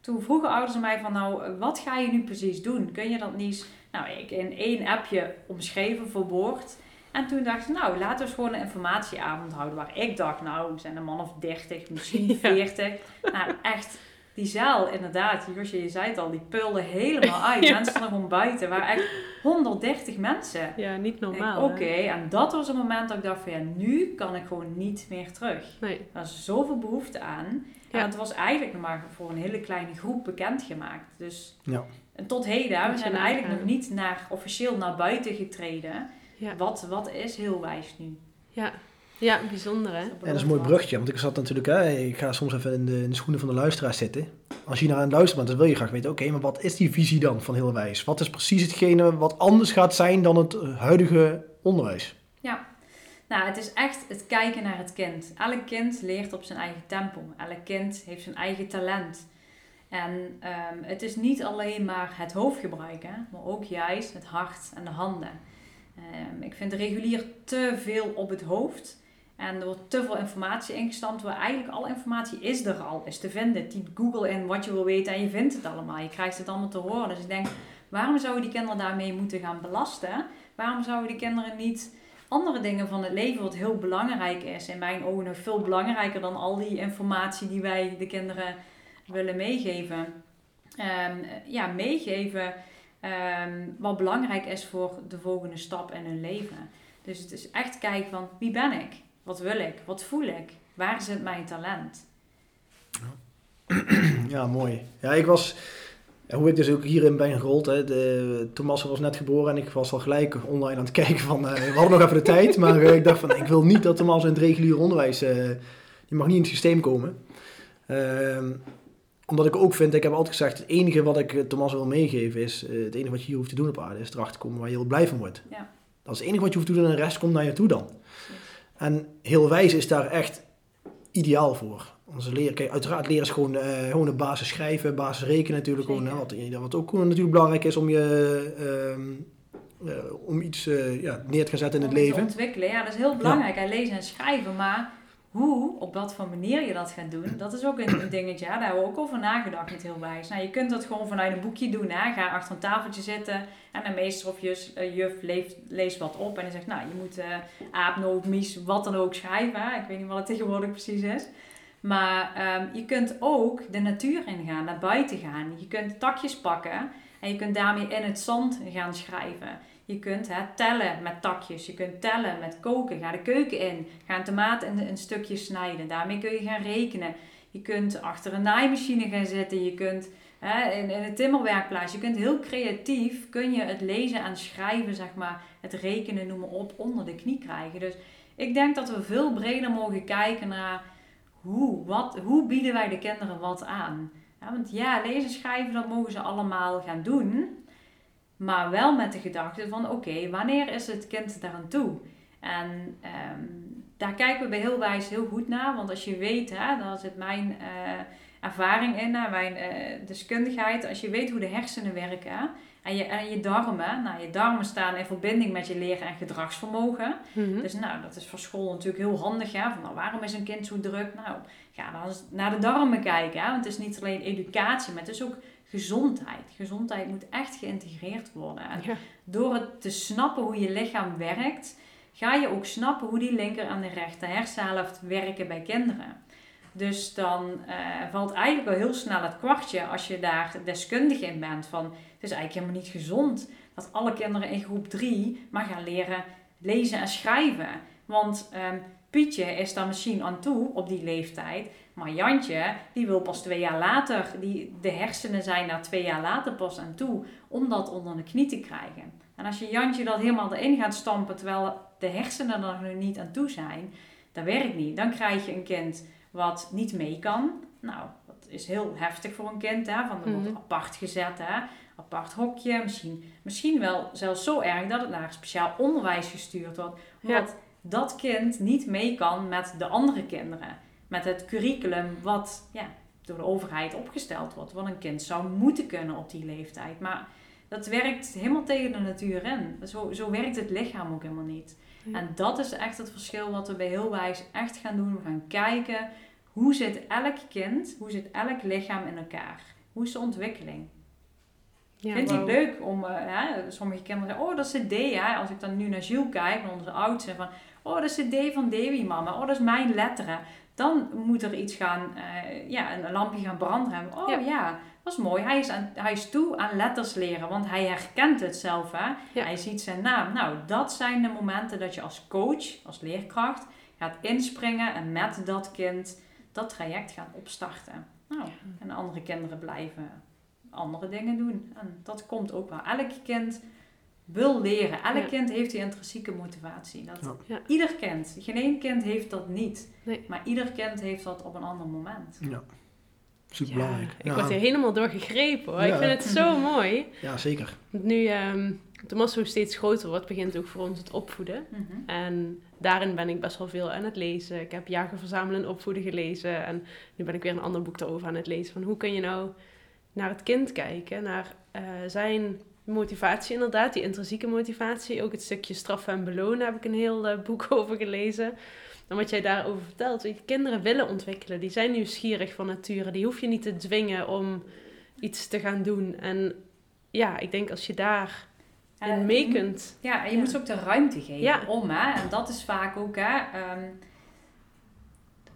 toen vroegen ouders mij van, nou, wat ga je nu precies doen? Kun je dat niet... Nou, ik in één appje omschreven, verwoord. En toen dacht ik, nou, laten we eens gewoon een informatieavond houden. Waar ik dacht, nou, zijn een man of 30, misschien <laughs> Ja. 40. Nou, echt, die zaal, inderdaad, Josje, je zei het al, die pulde helemaal <laughs> uit. Ja. Mensen stonden gewoon buiten. Er waren echt 130 mensen. Ja, niet normaal. Oké, en dat was het moment dat ik dacht van, ja, nu kan ik gewoon niet meer terug. Nee. Er was zoveel behoefte aan. Ja. En het was eigenlijk nog maar voor een hele kleine groep bekendgemaakt. Dus Ja. en tot heden, we zijn eigenlijk nog niet naar, officieel naar buiten getreden. Ja. Wat, wat is heel wijs nu? Ja. Ja, bijzonder hè? En dat is een mooi bruggetje, want ik zat natuurlijk, hè, ik ga soms even in de, in de schoenen van de luisteraar zitten. Als je naar aan het luisteren bent, dan wil je graag weten, oké, maar wat is die visie dan van heel wijs? Wat is precies hetgene wat anders gaat zijn dan het eh, huidige onderwijs? Nou, het is echt het kijken naar het kind. Elk kind leert op zijn eigen tempo. Elk kind heeft zijn eigen talent. En ehm, het is niet alleen maar het hoofd gebruiken, maar ook juist het hart en de handen. Ehm, ik vind regulier te veel op het hoofd. En er wordt te veel informatie ingestampt, waar eigenlijk alle informatie is er al, is te vinden. Typ Google in wat je wil weten en je vindt het allemaal. Je krijgt het allemaal te horen. Dus ik denk, waarom zouden die kinderen daarmee moeten gaan belasten? Waarom zouden die kinderen niet andere dingen van het leven, wat heel belangrijk is, in mijn ogen nog veel belangrijker dan al die informatie die wij de kinderen willen meegeven. Ehm, ja, meegeven ehm, wat belangrijk is voor de volgende stap in hun leven. Dus het is echt kijken van wie ben ik? Wat wil ik? Wat voel ik? Waar zit mijn talent? <clears throat> Ja, mooi. Ja, ik was, hoe ik dus ook hierin ben gerold, hè, de, Thomas was net geboren en ik was al gelijk online aan het <laughs> kijken van, eh, we hadden nog even de tijd, maar eh, ik dacht van, ik wil niet dat Thomas in het reguliere onderwijs, eh, die mag niet in het systeem komen. Ehm, omdat ik ook vind, ik heb altijd gezegd, het enige wat ik Thomas wil meegeven is, het enige wat je hier hoeft te doen op aarde is erachter komen waar je heel blij van wordt. Ja. Dat is het enige wat je hoeft te doen en de rest komt naar je toe dan. En heel wijs is daar echt ideaal voor. Onze leren, kijk, uiteraard leren is gewoon, eh, gewoon een basis schrijven, basis rekenen natuurlijk. Gewoon, wat, wat ook natuurlijk belangrijk is om je ehm, eh, om iets eh, ja, neer te gaan zetten in het om leven. ontwikkelen. Ja, dat is heel belangrijk. En lezen en schrijven. Maar hoe, op wat voor manier je dat gaat doen, dat is ook een, dingetje. hè. Daar hebben we ook over nagedacht met heel wijs. Nou, je kunt dat gewoon vanuit een boekje doen. Hè. Ga achter een tafeltje zitten en een meester of juf, eh, juf leest, leest wat op. En die zegt, nou, je moet eh aap, noot, mies, wat dan ook schrijven. Ik weet niet wat het tegenwoordig precies is. Maar ehm, je kunt ook de natuur ingaan, naar buiten gaan. Je kunt takjes pakken en je kunt daarmee in het zand gaan schrijven. Je kunt hè, tellen met takjes. Je kunt tellen met koken. Ga de keuken in. Ga een tomaat in een stukje snijden. Daarmee kun je gaan rekenen. Je kunt achter een naaimachine gaan zitten. Je kunt Hè, in, in het timmerwerkplaats. Je kunt heel creatief, kun je het lezen en schrijven, zeg maar, het rekenen, noem maar op, onder de knie krijgen. Dus ik denk dat we veel breder mogen kijken naar hoe, wat, hoe bieden wij de kinderen wat aan. Ja, want ja, lezen, schrijven, dat mogen ze allemaal gaan doen. Maar wel met de gedachte van, oké, wanneer is het kind daaraan toe? En ehm, daar kijken we bij heel wijs heel goed naar. Want als je weet, hè, daar zit mijn uh, ervaring in, mijn uh, deskundigheid. Als je weet hoe de hersenen werken en je, en je darmen. Nou, je darmen staan in verbinding met je leren en gedragsvermogen. Mhm. Dus nou, dat is voor school natuurlijk heel handig. Hè? Van, nou, waarom is een kind zo druk? Nou, ga dan eens naar de darmen kijken. Hè? Want het is niet alleen educatie, maar het is ook gezondheid. Gezondheid moet echt geïntegreerd worden. En Ja. door het te snappen hoe je lichaam werkt, ga je ook snappen hoe die linker en de rechter hersenhelft werken bij kinderen. Dus dan eh, valt eigenlijk wel heel snel het kwartje als je daar deskundig in bent van het is eigenlijk helemaal niet gezond dat alle kinderen in groep 3 maar gaan leren lezen en schrijven. Want ehm, Pietje is daar misschien aan toe op die leeftijd, maar Jantje die wil pas twee jaar later, die, de hersenen zijn daar twee jaar later pas aan toe om dat onder de knie te krijgen. En als je Jantje dat helemaal erin gaat stampen terwijl de hersenen er nog niet aan toe zijn, dat werkt niet. Dan krijg je een kind wat niet mee kan. Nou, dat is heel heftig voor een kind. Hè? Van, er wordt Mhm. apart gezet, hè? apart hokje. Misschien, misschien wel zelfs zo erg dat het naar speciaal onderwijs gestuurd wordt. Ja. Omdat dat kind niet mee kan met de andere kinderen. Met het curriculum wat ja, door de overheid opgesteld wordt. Wat een kind zou moeten kunnen op die leeftijd. Maar dat werkt helemaal tegen de natuur in. Zo, zo werkt het lichaam ook helemaal niet. Ja. En dat is echt het verschil wat we bij Heel Wijs echt gaan doen. We gaan kijken hoe zit elk kind, hoe zit elk lichaam in elkaar? Hoe is de ontwikkeling? Ja, Vindt hij wauw. het leuk om, eh, hè, sommige kinderen zeggen, oh dat is de D, hè? als ik dan nu naar Jules kijk, naar onze oudste, van, oh dat is de D van Davy mama, oh dat is mijn letteren. Dan moet er iets gaan, eh, ja, een lampje gaan branden. Oh Ja. ja. dat is mooi. Hij is, aan, hij is toe aan letters leren, want hij herkent het zelf. Hè? Ja. Hij ziet zijn naam. Nou, dat zijn de momenten dat je als coach, als leerkracht, gaat inspringen en met dat kind dat traject gaat opstarten. Nou, en andere kinderen blijven andere dingen doen. En dat komt ook wel. Elk kind wil leren. Elk Ja. kind heeft die intrinsieke motivatie. Dat, Ja. Ja. Ieder kind. Geen één kind heeft dat niet. Nee. Maar ieder kind heeft dat op een ander moment. Ja, super Ja, belangrijk. ik word er helemaal door gegrepen hoor. Ik vind het zo <laughs> mooi. Ja, zeker. Want Nu ehm Tommaso steeds groter wordt, begint ook voor ons het opvoeden. Mhm. En daarin ben ik best wel veel aan het lezen. Ik heb Jagen, Verzamelen en Opvoeden gelezen. En nu ben ik weer een ander boek erover aan het lezen. Van hoe kun je nou naar het kind kijken? Naar eh, zijn motivatie inderdaad, die intrinsieke motivatie. Ook het stukje straffen en belonen heb ik een heel eh, boek <laughs> over gelezen. En wat jij daarover vertelt, je, kinderen willen ontwikkelen. Die zijn nieuwsgierig van nature. Die hoef je niet te dwingen om iets te gaan doen. En ja, ik denk als je daar En mee kunt... Ja, en je Ja. moet ze ook de ruimte geven Ja. om. Hè? En dat is vaak ook... Hè, ehm,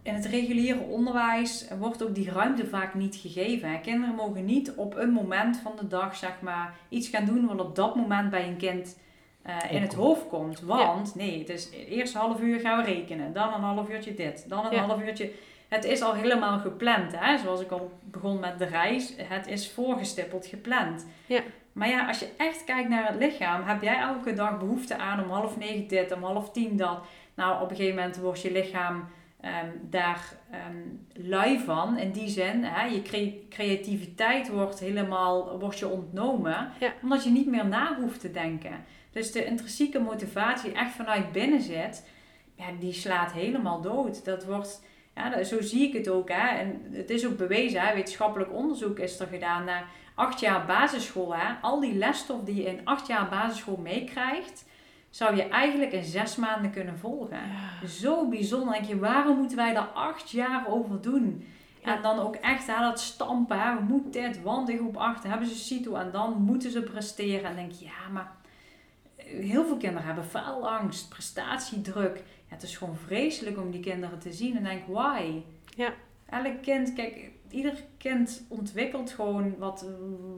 in het reguliere onderwijs wordt ook die ruimte vaak niet gegeven. Kinderen mogen niet op een moment van de dag zeg maar, iets gaan doen wat op dat moment bij een kind eh, in het hoofd komt. Want nee, het is eerst een half uur gaan we rekenen, dan een half uurtje dit, dan een Ja. half uurtje. Het is al helemaal gepland, hè? zoals ik al begon met de reis. Het is voorgestippeld gepland. Ja. Maar ja, als je echt kijkt naar het lichaam, heb jij elke dag behoefte aan om half negen dit, om half tien dat. Nou, op een gegeven moment wordt je lichaam ehm, daar ehm, lui van. In die zin, hè, je cre- creativiteit wordt helemaal wordt je ontnomen. Ja. Omdat je niet meer na hoeft te denken. Dus de intrinsieke motivatie die echt vanuit binnen zit, ja, die slaat helemaal dood. Dat wordt, ja, zo zie ik het ook. Hè. En het is ook bewezen, hè. wetenschappelijk onderzoek is er gedaan naar acht jaar basisschool. Hè. Al die lesstof die je in acht jaar basisschool meekrijgt, zou je eigenlijk in zes maanden kunnen volgen. Ja. Zo bijzonder. Denk je, waarom moeten wij daar acht jaar over doen? Ja. En dan ook echt hè, dat stampen. Hè, we moeten dit, want in groep 8 hebben ze CITO en dan moeten ze presteren. En denk je, ja, maar heel veel kinderen hebben faalangst, prestatiedruk. Ja, het is gewoon vreselijk om die kinderen te zien en denk, why? Ja. Elk kind, kijk, ieder kind ontwikkelt gewoon wat,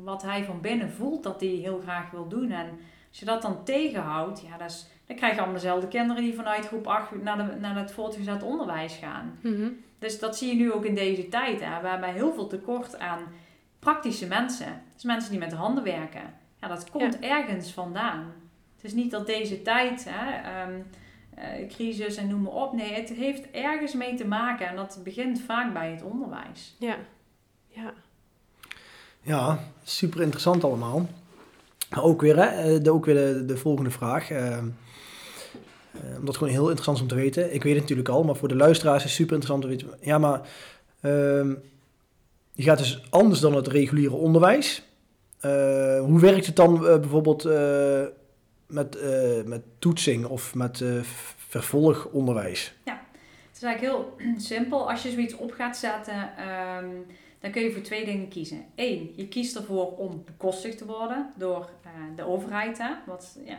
wat hij van binnen voelt dat hij heel graag wil doen. En als je dat dan tegenhoudt, ja, dat is, dan krijg je allemaal dezelfde kinderen die vanuit groep 8 naar, de, naar het voortgezet onderwijs gaan. Mhm. Dus dat zie je nu ook in deze tijd. Hè. We hebben heel veel tekort aan praktische mensen. Dus mensen die met de handen werken. Ja, dat komt ergens vandaan. Het is niet dat deze tijd, hè, ehm, eh, crisis en noem maar op. Nee, het heeft ergens mee te maken. En dat begint vaak bij het onderwijs. Ja, ja. Ja, super interessant allemaal. Ook weer, hè, eh, de, ook weer de, de volgende vraag. Uh, omdat gewoon heel interessant is om te weten. Ik weet het natuurlijk al, maar voor de luisteraars is super interessant om te weten. Ja, maar uh, je gaat dus anders dan het reguliere onderwijs. Uh, hoe werkt het dan bijvoorbeeld met, met toetsing of met vervolgonderwijs? Ja, het is eigenlijk heel <clears throat> simpel. Als je zoiets op gaat zetten, um, dan kun je voor twee dingen kiezen. Eén, je kiest ervoor om bekostigd te worden door uh, de overheid. Hè? Wat ja,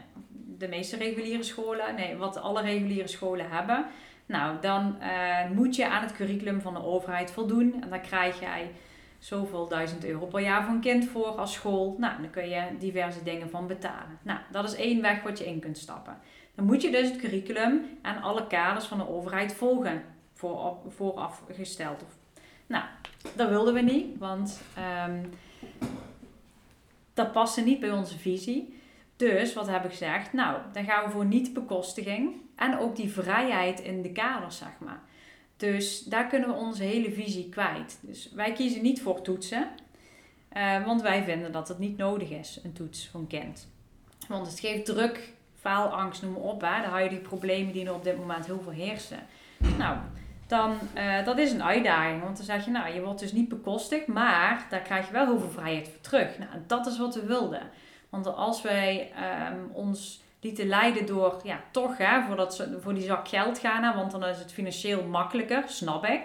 de meeste reguliere scholen, nee, wat alle reguliere scholen hebben. Nou, dan uh, moet je aan het curriculum van de overheid voldoen. En dan krijg jij zoveel duizend euro per jaar voor een kind voor als school. Nou, dan kun je diverse dingen van betalen. Nou, dat is één weg wat je in kunt stappen. Dan moet je dus het curriculum en alle kaders van de overheid volgen. Vooraf, voorafgesteld. Nou, dat wilden we niet, want um, dat paste niet bij onze visie. Dus wat heb ik gezegd? Nou, dan gaan we voor niet-bekostiging en ook die vrijheid in de kaders, zeg maar. Dus daar kunnen we onze hele visie kwijt. Dus wij kiezen niet voor toetsen, uh, want wij vinden dat het niet nodig is, een toets een kind. Want het geeft druk, faalangst, noem maar op, hè, de huidige problemen die er op dit moment heel veel heersen. Nou, dan uh, dat is een uitdaging. Want dan zeg je, nou, je wordt dus niet bekostigd, maar daar krijg je wel heel veel vrijheid voor terug. Nou, dat is wat we wilden. Want als wij um, ons lieten leiden door, ja, toch hè, voor, voor die zak geld gaan, hè, want dan is het financieel makkelijker, snap ik.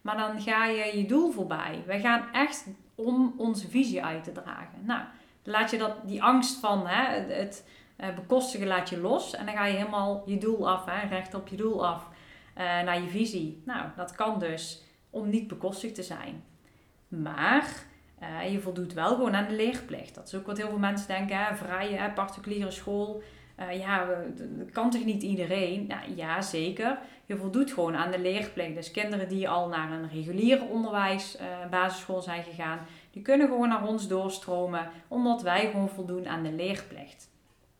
Maar dan ga je je doel voorbij. Wij gaan echt om onze visie uit te dragen. Nou, laat je dat, die angst van hè, het, het uh, bekostigen laat je los. En dan ga je helemaal je doel af, hè, recht op je doel af. Uh, naar je visie. Nou, dat kan dus om niet bekostigd te zijn. Maar uh, je voldoet wel gewoon aan de leerplicht. Dat is ook wat heel veel mensen denken. Hè? Vrije, particuliere school. Uh, ja, dat kan toch niet iedereen? Nou, ja, zeker. Je voldoet gewoon aan de leerplicht. Dus kinderen die al naar een reguliere onderwijs, basisschool zijn gegaan, die kunnen gewoon naar ons doorstromen, omdat wij gewoon voldoen aan de leerplicht.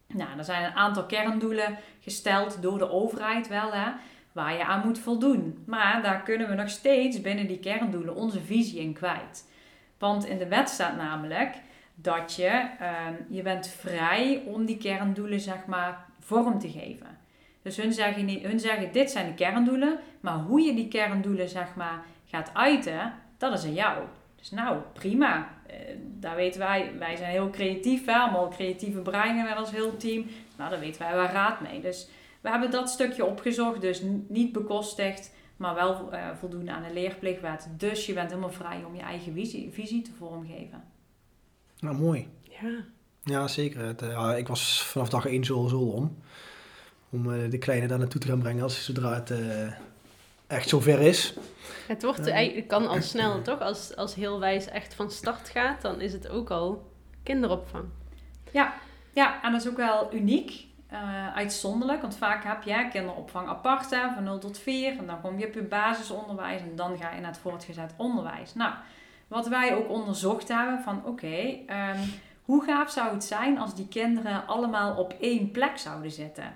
Nou, er zijn een aantal kerndoelen gesteld door de overheid wel. Hè? Waar je aan moet voldoen. Maar daar kunnen we nog steeds binnen die kerndoelen onze visie in kwijt. Want in de wet staat namelijk dat je, uh, je bent vrij om die kerndoelen zeg maar vorm te geven. Dus hun zeggen, hun zeggen dit zijn de kerndoelen, maar hoe je die kerndoelen zeg maar gaat uiten, dat is aan jou. Dus nou, prima. Uh, daar weten wij, wij zijn heel creatief, hè? allemaal creatieve breinen met als heel team. Nou, daar weten wij wel raad mee. Dus we hebben dat stukje opgezocht, dus niet bekostigd, maar wel uh, voldoen aan de leerplichtwet. Dus je bent helemaal vrij om je eigen visie, visie te vormgeven. Nou, mooi. Ja. Ja, zeker. Het, uh, ik was vanaf dag één zo, zo om. Om uh, de kleine daar naartoe te gaan brengen als zodra het echt zover is. Het, wordt, het kan al snel, toch? Als, als heel wijs echt van start gaat, dan is het ook al kinderopvang. Ja, ja en dat is ook wel uniek uh, uitzonderlijk. Want vaak heb je kinderopvang apart hè, van 0 tot 4. En dan kom je op je basisonderwijs en dan ga je naar het voortgezet onderwijs. Nou, wat wij ook onderzocht hebben van oké, ehm, hoe gaaf zou het zijn als die kinderen allemaal op één plek zouden zitten?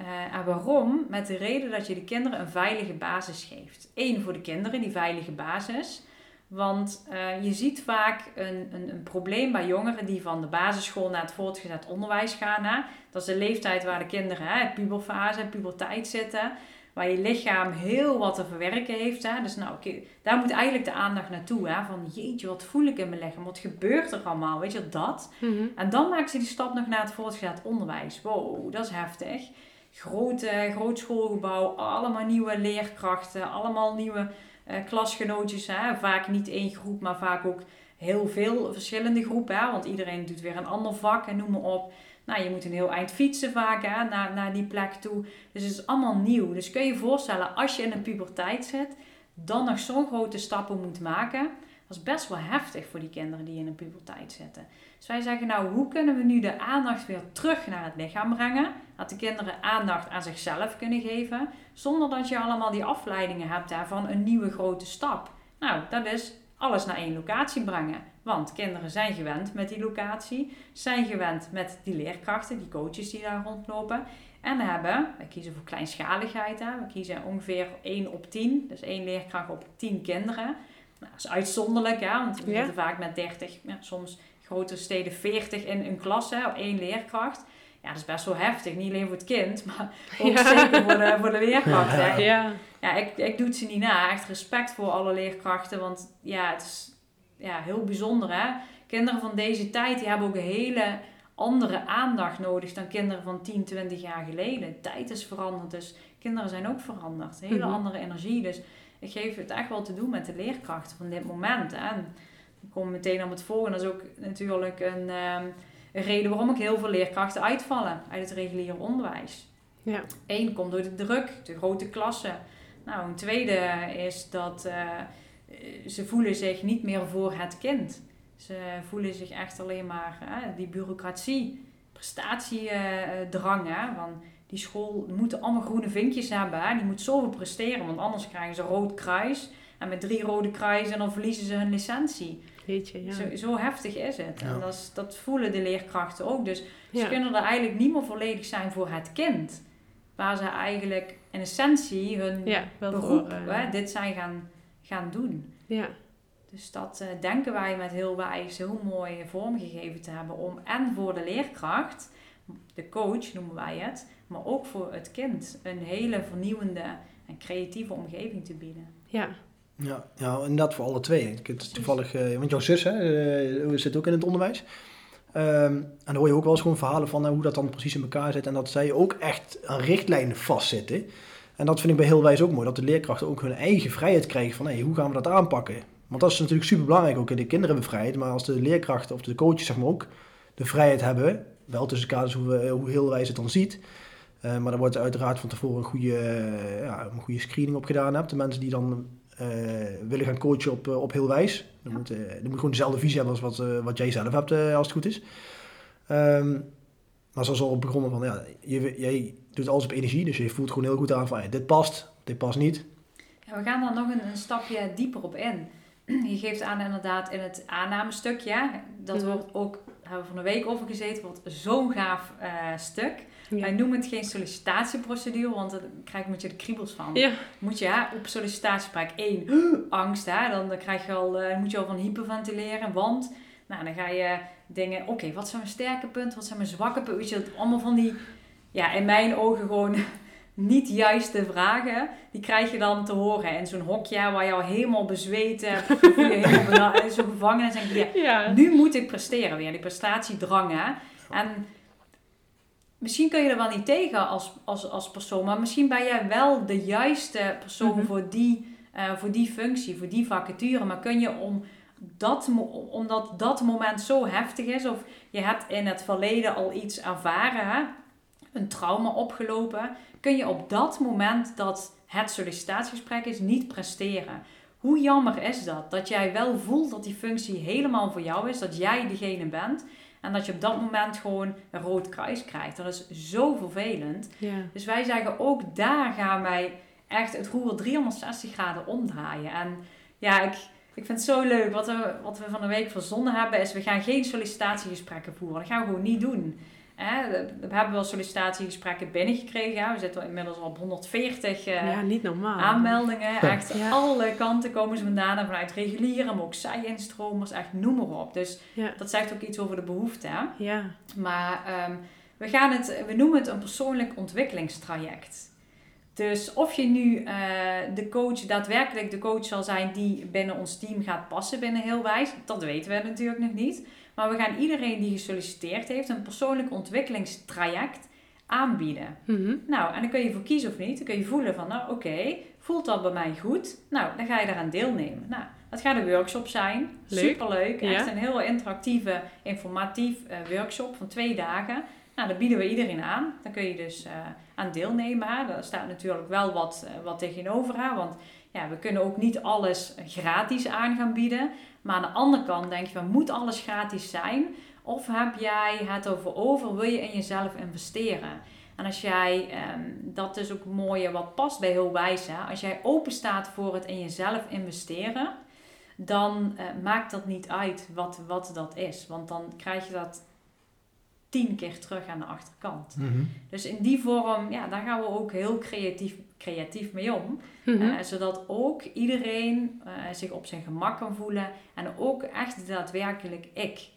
Uh, en waarom? Met de reden dat je de kinderen een veilige basis geeft. Eén voor de kinderen, die veilige basis. Want uh, je ziet vaak een, een, een, probleem bij jongeren die van de basisschool naar het voortgezet onderwijs gaan. Hè. Dat is de leeftijd waar de kinderen, hè, puberfase, puberteit zitten. Waar je lichaam heel wat te verwerken heeft. Hè. Dus nou, okay, daar moet eigenlijk de aandacht naartoe. Hè. Van jeetje, wat voel ik in mijn lichaam? Wat gebeurt er allemaal? Weet je, dat. Mm -hmm. En dan maken ze die stap nog naar het voortgezet onderwijs. Wow, dat is heftig. Grote, groot schoolgebouw, allemaal nieuwe leerkrachten, allemaal nieuwe klasgenootjes. Hè? Vaak niet één groep, maar vaak ook heel veel verschillende groepen. Hè? Want iedereen doet weer een ander vak en noem maar op. Nou, je moet een heel eind fietsen vaak hè? Naar, naar die plek toe. Dus het is allemaal nieuw. Dus kun je je voorstellen, als je in een puberteit zit, dan nog zo'n grote stappen moet maken. Dat is best wel heftig voor die kinderen die in een puberteit zitten. Dus wij zeggen nou, hoe kunnen we nu de aandacht weer terug naar het lichaam brengen? Dat de kinderen aandacht aan zichzelf kunnen geven, zonder dat je allemaal die afleidingen hebt hè, van een nieuwe grote stap. Nou, dat is alles naar één locatie brengen. Want kinderen zijn gewend met die locatie, zijn gewend met die leerkrachten, die coaches die daar rondlopen. En hebben, we kiezen voor kleinschaligheid, hè. we kiezen ongeveer 1 op 10, dus één leerkracht op 10 kinderen. Nou, dat is uitzonderlijk, hè, want we Ja. zitten vaak met 30, ja, soms grote steden 40 in een klas, hè, op één leerkracht. Ja, dat is best wel heftig. Niet alleen voor het kind, <laughs> maar ook Ja. zeker voor de, voor de leerkracht. hè. Ja, Ja, ik, ik doe het ze niet na. Echt respect voor alle leerkrachten. Want ja, het is ja, heel bijzonder hè. Kinderen van deze tijd die hebben ook een hele andere aandacht nodig dan kinderen van 10, 20 jaar geleden. Tijd is veranderd, dus kinderen zijn ook veranderd. Hele Mhm. andere energie. Dus ik geef het echt wel te doen met de leerkrachten van dit moment. Hè. En ik kom meteen op het volgende. Dat is ook natuurlijk een, ehm, een reden waarom ook heel veel leerkrachten uitvallen uit het reguliere onderwijs. ja, Eén komt door de druk, de grote klassen. Nou, een tweede is dat eh, ze voelen zich niet meer voor het kind. Ze voelen zich echt alleen maar hè, die bureaucratie, prestatiedrang. hè, van die school moet allemaal groene vinkjes hebben. Hè, die moet zoveel presteren, want anders krijgen ze een rood kruis. En met drie rode kruisen dan verliezen ze hun licentie. weet je, ja. Zo, zo heftig is het. Ja. En dat, is- dat voelen de leerkrachten ook. Dus ze kunnen er eigenlijk niet meer volledig zijn voor het kind. Waar ze eigenlijk in essentie hun beroep, voor, eh, hè, dit zijn gaan, gaan doen. Ja, Dus dat eh, denken wij met heel wijs heel mooi vormgegeven te hebben om en voor de leerkracht, de coach noemen wij het, maar ook voor het kind een hele vernieuwende en creatieve omgeving te bieden. ja, Ja, ja, inderdaad voor alle twee. Ik heb toevallig, eh, want jouw zus hè, eh, zit ook in het onderwijs. Ehm, en dan hoor je ook wel eens gewoon verhalen van eh, hoe dat dan precies in elkaar zit. En dat zij ook echt aan richtlijnen vastzitten. En dat vind ik bij heel wijs ook mooi. Dat de leerkrachten ook hun eigen vrijheid krijgen van hey, hoe gaan we dat aanpakken. Want dat is natuurlijk super belangrijk ook. De kinderen hebben vrijheid. Maar als de leerkrachten of de coaches zeg maar ook de vrijheid hebben. Wel tussen kaders hoe, we, hoe heel wijs het dan ziet. Maar daar wordt uiteraard van tevoren een goede, ja, een goede screening op gedaan. Hebt. De mensen die dan willen gaan coachen op, eh, op heel wijs. Dan, Ja. moet, eh, dan moet je gewoon dezelfde visie hebben als wat, eh, wat jij zelf hebt, eh, als het goed is. Ehm, maar zoals al begonnen van, ja, je, jij doet alles op energie. Dus je voelt gewoon heel goed aan van, hey, dit past, dit past niet. Ja, we gaan daar nog een, een stapje dieper op in. <clears throat> Je geeft aan inderdaad in het aannamestukje. hè, Dat wordt ook, hebben we van de week over gezeten, wordt zo'n gaaf eh, stuk. ja. Wij noemen het geen sollicitatieprocedure, want daar krijg je met je de kriebels van. Ja. Moet je hè, op sollicitatiegesprek één <gasps> angst, hè, dan, dan krijg je al, eh, moet je al van hyperventileren, want nou, dan ga je dingen, oké, wat zijn mijn sterke punten, wat zijn mijn zwakke punten, weet je, dat allemaal van die, ja, in mijn ogen gewoon niet juiste vragen, die krijg je dan te horen in zo'n hokje waar je al helemaal bezweten, je <laughs> voel je helemaal bena- zo gevangen en denk je, ja, nu moet ik presteren weer, die prestatiedrang hè. En misschien kun je er wel niet tegen als, als, als persoon, maar misschien ben jij wel de juiste persoon Mhm. voor, die, eh, voor die functie, voor die vacature. Maar kun je om dat, omdat dat moment zo heftig is, of je hebt in het verleden al iets ervaren, hè, een trauma opgelopen, kun je op dat moment dat het sollicitatiegesprek is niet presteren. Hoe jammer is dat? Dat jij wel voelt dat die functie helemaal voor jou is, dat jij diegene bent. En dat je op dat moment gewoon een rood kruis krijgt. Dat is zo vervelend. Ja. Dus wij zeggen ook daar gaan wij echt het roer 360 graden omdraaien. En ja, ik, ik vind het zo leuk. Wat we, wat we van de week verzonnen hebben is, we gaan geen sollicitatiegesprekken voeren. Dat gaan we gewoon niet doen. Hè, we hebben wel sollicitatiegesprekken binnengekregen. hè. We zitten inmiddels al op 140 eh, ja, niet normaal. aanmeldingen. Echt Ja. alle kanten komen ze vandaan. En vanuit reguliere, maar ook zij-instromers. Echt noem maar op. Dus dat zegt ook iets over de behoefte. Hè? Ja. Maar ehm, we, gaan het, we noemen het een persoonlijk ontwikkelingstraject. Dus of je nu eh, de coach, daadwerkelijk de coach zal zijn die binnen ons team gaat passen binnen heel wijs, dat weten we natuurlijk nog niet. Maar we gaan iedereen die gesolliciteerd heeft een persoonlijk ontwikkelingstraject aanbieden. Mhm. Nou, en dan kun je voor kiezen of niet. Dan kun je voelen van, nou oké, voelt dat bij mij goed? Nou, dan ga je daaraan deelnemen. Nou, dat gaat een workshop zijn. Leuk. Superleuk. Ja. Echt een heel interactieve, informatief eh, workshop van twee dagen. Nou, dat bieden we iedereen aan. Dan kun je dus eh, aan deelnemen. Daar staat natuurlijk wel wat, eh, wat tegenover. Hè? Want ja, we kunnen ook niet alles gratis aan gaan bieden. Maar aan de andere kant denk je van, moet alles gratis zijn? Of heb jij het over over, wil je in jezelf investeren? En als jij, ehm, dat is ook mooie wat past bij heel wijs, hè? als jij open staat voor het in jezelf investeren, dan eh, maakt dat niet uit wat, wat dat is. Want dan krijg je dat tien keer terug aan de achterkant. Mhm. Dus in die vorm, ja, daar gaan we ook heel creatief, creatief mee om. Mhm. Eh, zodat ook iedereen eh, zich op zijn gemak kan voelen. En ook echt daadwerkelijk ik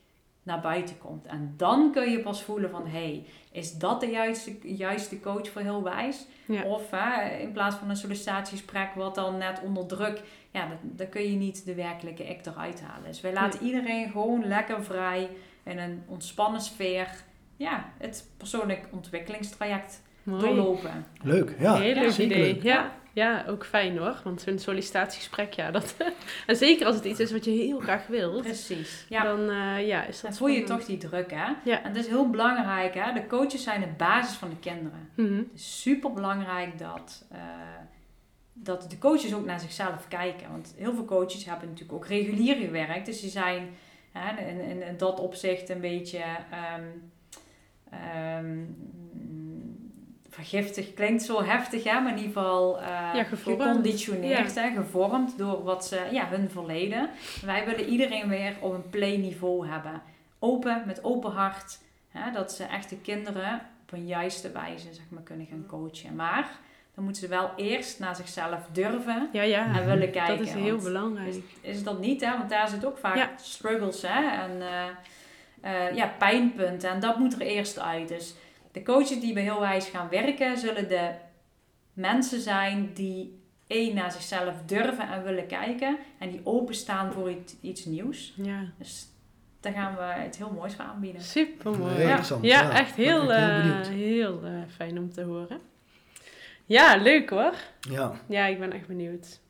naar buiten komt. En dan kun je pas voelen van... hey, is dat de juiste, juiste coach voor heel wijs? Ja. Of in plaats van een sollicitatiegesprek wat dan net onder druk... Ja, dan, dan kun je niet de werkelijke ik eruit halen. Dus wij laten iedereen gewoon lekker vrij... in een ontspannen sfeer... ja, het persoonlijk ontwikkelingstraject Mooi. doorlopen. Leuk, ja. Heel leuk idee. leuk. Ja. ja, ook fijn hoor. Want zo'n sollicitatiegesprek, ja, dat... <laughs> en zeker als het iets is wat je heel graag wilt, Precies. Ja. dan eh, ja, is dat Dan voel je toch die druk, hè? Ja. En dat is heel belangrijk, hè? De coaches zijn de basis van de kinderen. Mhm. Het is super belangrijk dat, eh, dat de coaches ook naar zichzelf kijken. Want heel veel coaches hebben natuurlijk ook regulier gewerkt. Dus die zijn hè, in, in, in dat opzicht een beetje ehm, ehm, vergiftig. Klinkt zo heftig, hè? maar in ieder geval eh, Ja, geconditioneerd, hè? gevormd door wat ze, ja, hun verleden. Wij willen iedereen weer op een play niveau hebben. Open, met open hart. Hè? Dat ze echt de kinderen op een juiste wijze zeg maar, kunnen gaan coachen. Maar dan moeten ze wel eerst naar zichzelf durven Ja, ja. en willen kijken. Dat is heel belangrijk. is dat niet, hè? Want daar zit ook vaak Ja. struggles hè? en eh, eh, ja, pijnpunten. En dat moet er eerst uit. Dus de coaches die bij Heel Wijs gaan werken, zullen de mensen zijn die één naar zichzelf durven en willen kijken. En die openstaan voor iets, iets nieuws. Ja. Dus daar gaan we het heel moois voor aanbieden. Super mooi. Ja, interessant, ja, ja. echt heel, heel eh, heel eh, fijn om te horen. Ja, leuk hoor. Ja, Ja, ik ben echt benieuwd.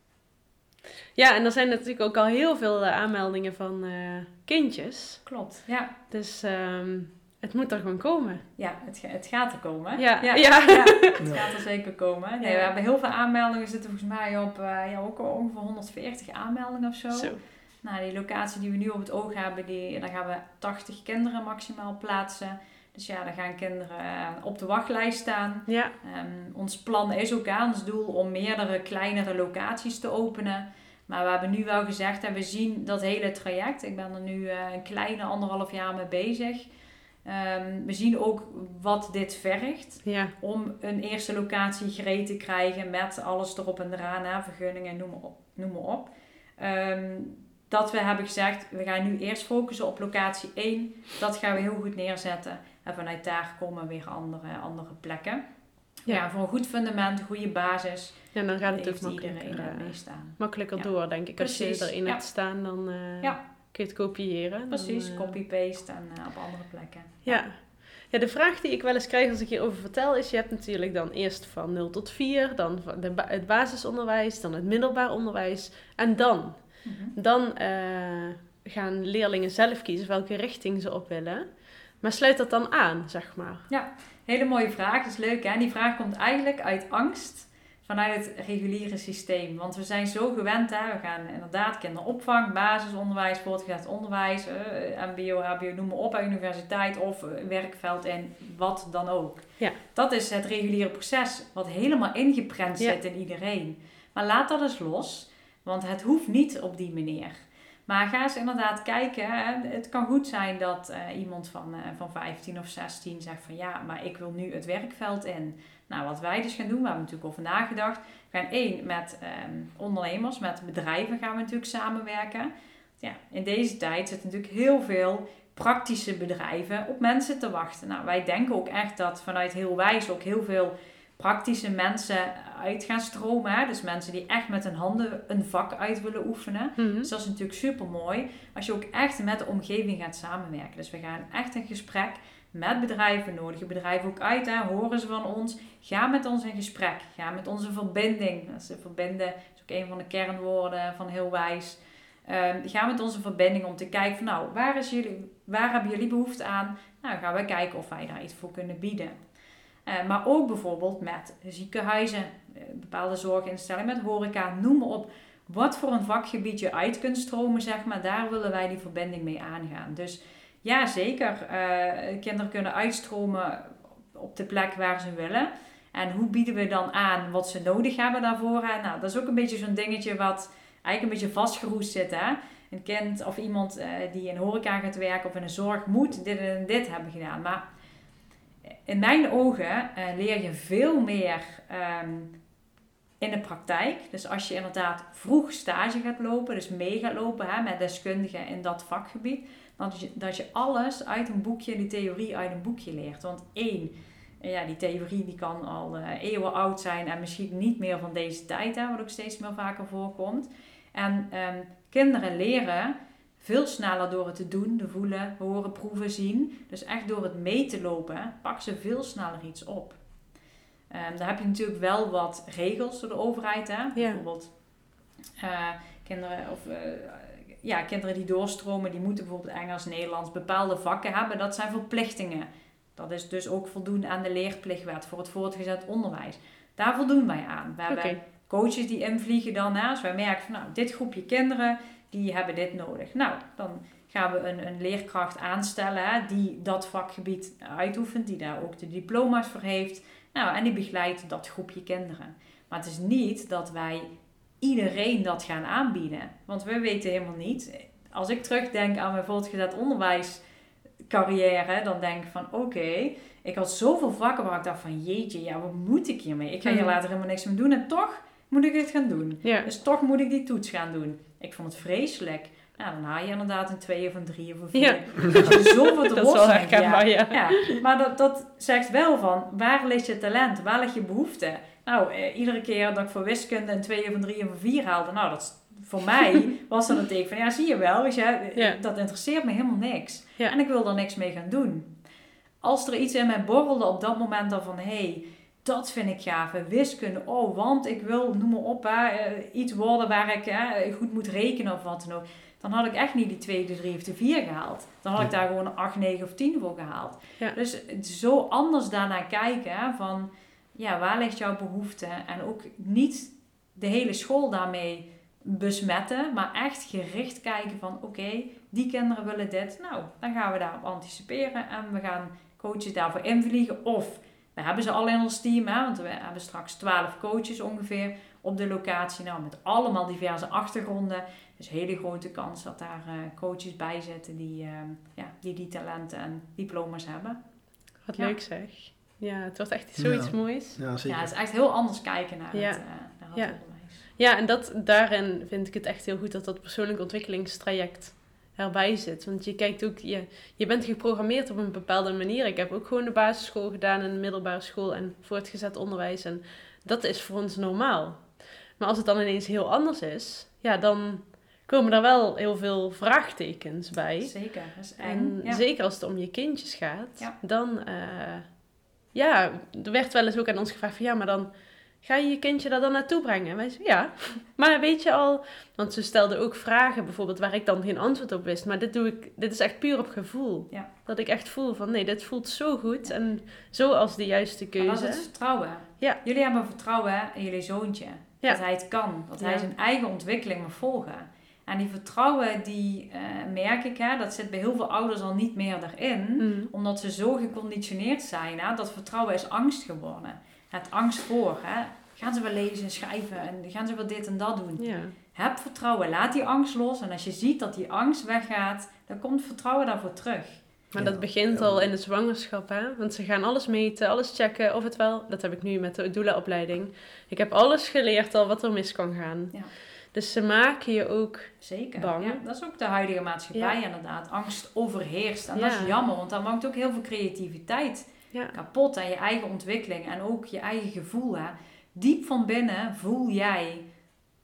Ja, en er zijn natuurlijk ook al heel veel eh, aanmeldingen van eh, kindjes. Klopt, ja. Dus ehm, het moet er gewoon komen. Ja, het, het gaat er komen. Ja, ja. ja. het Ja. <laughs> gaat er zeker komen. Nee, we hebben heel veel aanmeldingen. We zitten volgens mij op eh, ja, ook ongeveer 140 aanmeldingen of zo. Zo. Nou, die locatie die we nu op het oog hebben, die, daar gaan we 80 kinderen maximaal plaatsen. Dus ja, dan gaan kinderen eh, op de wachtlijst staan. Ja, Ehm, ons plan is ook aan ons doel om meerdere kleinere locaties te openen. Maar we hebben nu wel gezegd en we zien dat hele traject. Ik ben er nu eh, een kleine anderhalf jaar mee bezig. Ehm, we zien ook wat dit vergt ja, om een eerste locatie gereed te krijgen met alles erop en eraan, hè, vergunningen, noem maar op. Noem maar op. Ehm, dat we hebben gezegd, we gaan nu eerst focussen op locatie 1. Dat gaan we heel goed neerzetten. En vanuit daar komen weer andere, andere plekken. Ja. Ja. voor een goed fundament, een goede basis, en dan gaat het ook heeft makkelijker, iedereen eh, uh, meestaan. makkelijker Ja. door, denk ik. Als je erin ja. hebt staan, dan eh, Ja. Kun je het kopiëren. Dan, Precies, eh, copy-paste en eh, op andere plekken. Ja. ja, de vraag die ik wel eens krijg als ik hierover vertel is... je hebt natuurlijk dan eerst van 0 tot 4, dan van de ba- het basisonderwijs, dan het middelbaar onderwijs. En dan, Mhm. dan eh, gaan leerlingen zelf kiezen welke richting ze op willen. Maar sluit dat dan aan, zeg maar? Hele mooie vraag, dat is leuk hè. En die vraag komt eigenlijk uit angst vanuit het reguliere systeem. Want we zijn zo gewend hè, we gaan inderdaad kinderopvang, basisonderwijs, voortgezet onderwijs, eh, mbo, hbo, noem maar op, universiteit of eh, werkveld en wat dan ook. Ja. Dat is het reguliere proces wat helemaal ingeprent Ja. zit in iedereen. Maar laat dat eens los, want het hoeft niet op die manier. Maar ga eens inderdaad kijken. Hè. Het kan goed zijn dat eh, iemand van, van 15 of 16 zegt van ja, maar ik wil nu het werkveld in. Nou, wat wij dus gaan doen, we hebben natuurlijk over nagedacht. We gaan één met ehm, ondernemers, met bedrijven gaan we natuurlijk samenwerken. Ja, in deze tijd zitten natuurlijk heel veel praktische bedrijven op mensen te wachten. Nou, wij denken ook echt dat vanuit heel wijs ook heel veel praktische mensen uit gaan stromen. Hè? Dus mensen die echt met hun handen een vak uit willen oefenen. Mhm. Dus dat is natuurlijk super mooi als je ook echt met de omgeving gaat samenwerken. Dus we gaan echt een gesprek met bedrijven, nodigen bedrijven ook uit, horen ze van ons. Ga met ons in gesprek, ga met onze verbinding. Dat is de verbinden, is ook een van de kernwoorden van heel wijs. Ehm, ga met onze verbinding om te kijken van nou, waar, is jullie, waar hebben jullie behoefte aan? Nou, gaan we kijken of wij daar iets voor kunnen bieden. Eh, maar ook bijvoorbeeld met ziekenhuizen, eh, bepaalde zorginstellingen, met horeca, noem maar op. Wat voor een vakgebied je uit kunt stromen, zeg maar, daar willen wij die verbinding mee aangaan. Dus ja, zeker. eh, kinderen kunnen uitstromen op de plek waar ze willen. En hoe bieden we dan aan wat ze nodig hebben daarvoor? Nou, dat is ook een beetje zo'n dingetje wat eigenlijk een beetje vastgeroest zitten. Hè? Een kind of iemand eh, die in horeca gaat werken of in de zorg moet dit en dit hebben gedaan. Maar in mijn ogen eh, leer je veel meer ehm, in de praktijk. Dus als je inderdaad vroeg stage gaat lopen, dus mee gaat lopen hè, met deskundigen in dat vakgebied, dat je, dat je alles uit een boekje, die theorie uit een boekje leert. Want één, ja, die theorie die kan al uh, eeuwen oud zijn en misschien niet meer van deze tijd, hè, wat ook steeds meer vaker voorkomt. En um, kinderen leren veel sneller door het te doen, te voelen, horen, proeven, zien. Dus echt door het mee te lopen, pak ze veel sneller iets op. Um, daar heb je natuurlijk wel wat regels door de overheid. Hè? Bijvoorbeeld uh, kinderen, of, uh, ja, kinderen die doorstromen, die moeten bijvoorbeeld Engels, Nederlands, bepaalde vakken hebben. Dat zijn verplichtingen. Dat is dus ook voldoen aan de leerplichtwet voor het voortgezet onderwijs. Daar voldoen wij aan. We hebben coaches die invliegen dan. Wij merken van nou, dit groepje kinderen, die hebben dit nodig. Nou, dan gaan we een, een leerkracht aanstellen hè, die dat vakgebied uitoefent, die daar ook de diploma's voor heeft. Nou, en die begeleidt dat groepje kinderen. Maar het is niet dat wij iedereen dat gaan aanbieden. Want we weten helemaal niet. Als ik terugdenk aan mijn voortgezet onderwijscarrière, dan denk ik van oké, ik had zoveel vakken waar ik dacht van jeetje, ja, wat moet ik hiermee? Ik ga hier mhm. later helemaal niks meer doen en toch moet ik dit gaan doen. Dus toch moet ik die toets gaan doen. Ik vond het vreselijk. Nou, dan haal je inderdaad een twee of een drie of een vier. Ja. Dat zoveel <laughs> te dat herkenbaar, ja. ja. Maar dat, dat zegt wel van, waar ligt je talent? Waar ligt je behoefte? Nou, eh, iedere keer dat ik voor wiskunde een twee of een drie of een vier haalde, nou, dat voor mij <laughs> was dat een teken van, ja, zie je wel, weet je, ja. dat interesseert me helemaal niks. En ik wil er niks mee gaan doen. Als er iets in mij borrelde op dat moment dan van, hé, hey, dat vind ik gaaf. Wiskunde, oh, want ik wil, noem maar op, hè, eh, iets worden waar ik hè, goed moet rekenen of wat dan ook dan had ik echt niet die 2, de 3 of de 4 gehaald. Dan had ik daar gewoon een 8, 9 of 10 voor gehaald. Dus zo anders daarnaar kijken van ja, waar ligt jouw behoefte? En ook niet de hele school daarmee besmetten, maar echt gericht kijken van oké, die kinderen willen dit. Nou, dan gaan we daarop anticiperen en we gaan coaches daarvoor invliegen. Of we hebben ze al in ons team, hè, want we hebben straks 12 coaches ongeveer op de locatie. Nou, met allemaal diverse achtergronden. Dus hele grote kans dat daar uh, coaches bij zitten die, uh, ja, die die talenten en diploma's hebben. Wat leuk zeg. Ja, het wordt echt zoiets moois. Ja, zeker. Ja, het is echt heel anders kijken naar het, uh, naar het ja. onderwijs. Ja, en dat, daarin vind ik het echt heel goed dat dat persoonlijk ontwikkelingstraject erbij zit. Want je kijkt ook, je, je bent geprogrammeerd op een bepaalde manier. Ik heb ook gewoon de basisschool gedaan en de middelbare school en voortgezet onderwijs. En dat is voor ons normaal. Maar als het dan ineens heel anders is, ja, dan komen er wel heel veel vraagtekens bij. Zeker, En zeker als het om je kindjes gaat, dan... Uh, ja, er werd wel eens ook aan ons gevraagd van... Ja, maar dan ga je je kindje daar dan naartoe brengen? En wij zeiden, ja. <laughs> Maar weet je al... Want ze stelden ook vragen bijvoorbeeld waar ik dan geen antwoord op wist. Maar dit doe ik... Dit is echt puur op gevoel. Ja. Dat ik echt voel van... Nee, dit voelt zo goed. En zo als de juiste keuze. Maar dat is het vertrouwen. Ja. Jullie hebben vertrouwen in jullie zoontje. Dat hij het kan. Dat hij zijn eigen ontwikkeling mag volgen. En die vertrouwen, die uh, merk ik, hè, dat zit bij heel veel ouders al niet meer erin. Mm. Omdat ze zo geconditioneerd zijn. Hè, dat vertrouwen is angst geworden. Het angst voor. Hè. Gaan ze wel lezen en schrijven en gaan ze wel dit en dat doen. Heb vertrouwen, laat die angst los. En als je ziet dat die angst weggaat, dan komt vertrouwen daarvoor terug. Maar dat begint al in de zwangerschap, hè? Want ze gaan alles meten, alles checken of het wel... Dat heb ik nu met de doula-opleiding. Ik heb alles geleerd al wat er mis kan gaan. Ja. Dus ze maken je ook Zeker. bang. Ja, dat is ook de huidige maatschappij inderdaad. Angst overheerst. En dat is jammer, want dat maakt ook heel veel creativiteit kapot. En je eigen ontwikkeling en ook je eigen gevoel. Hè. Diep van binnen voel jij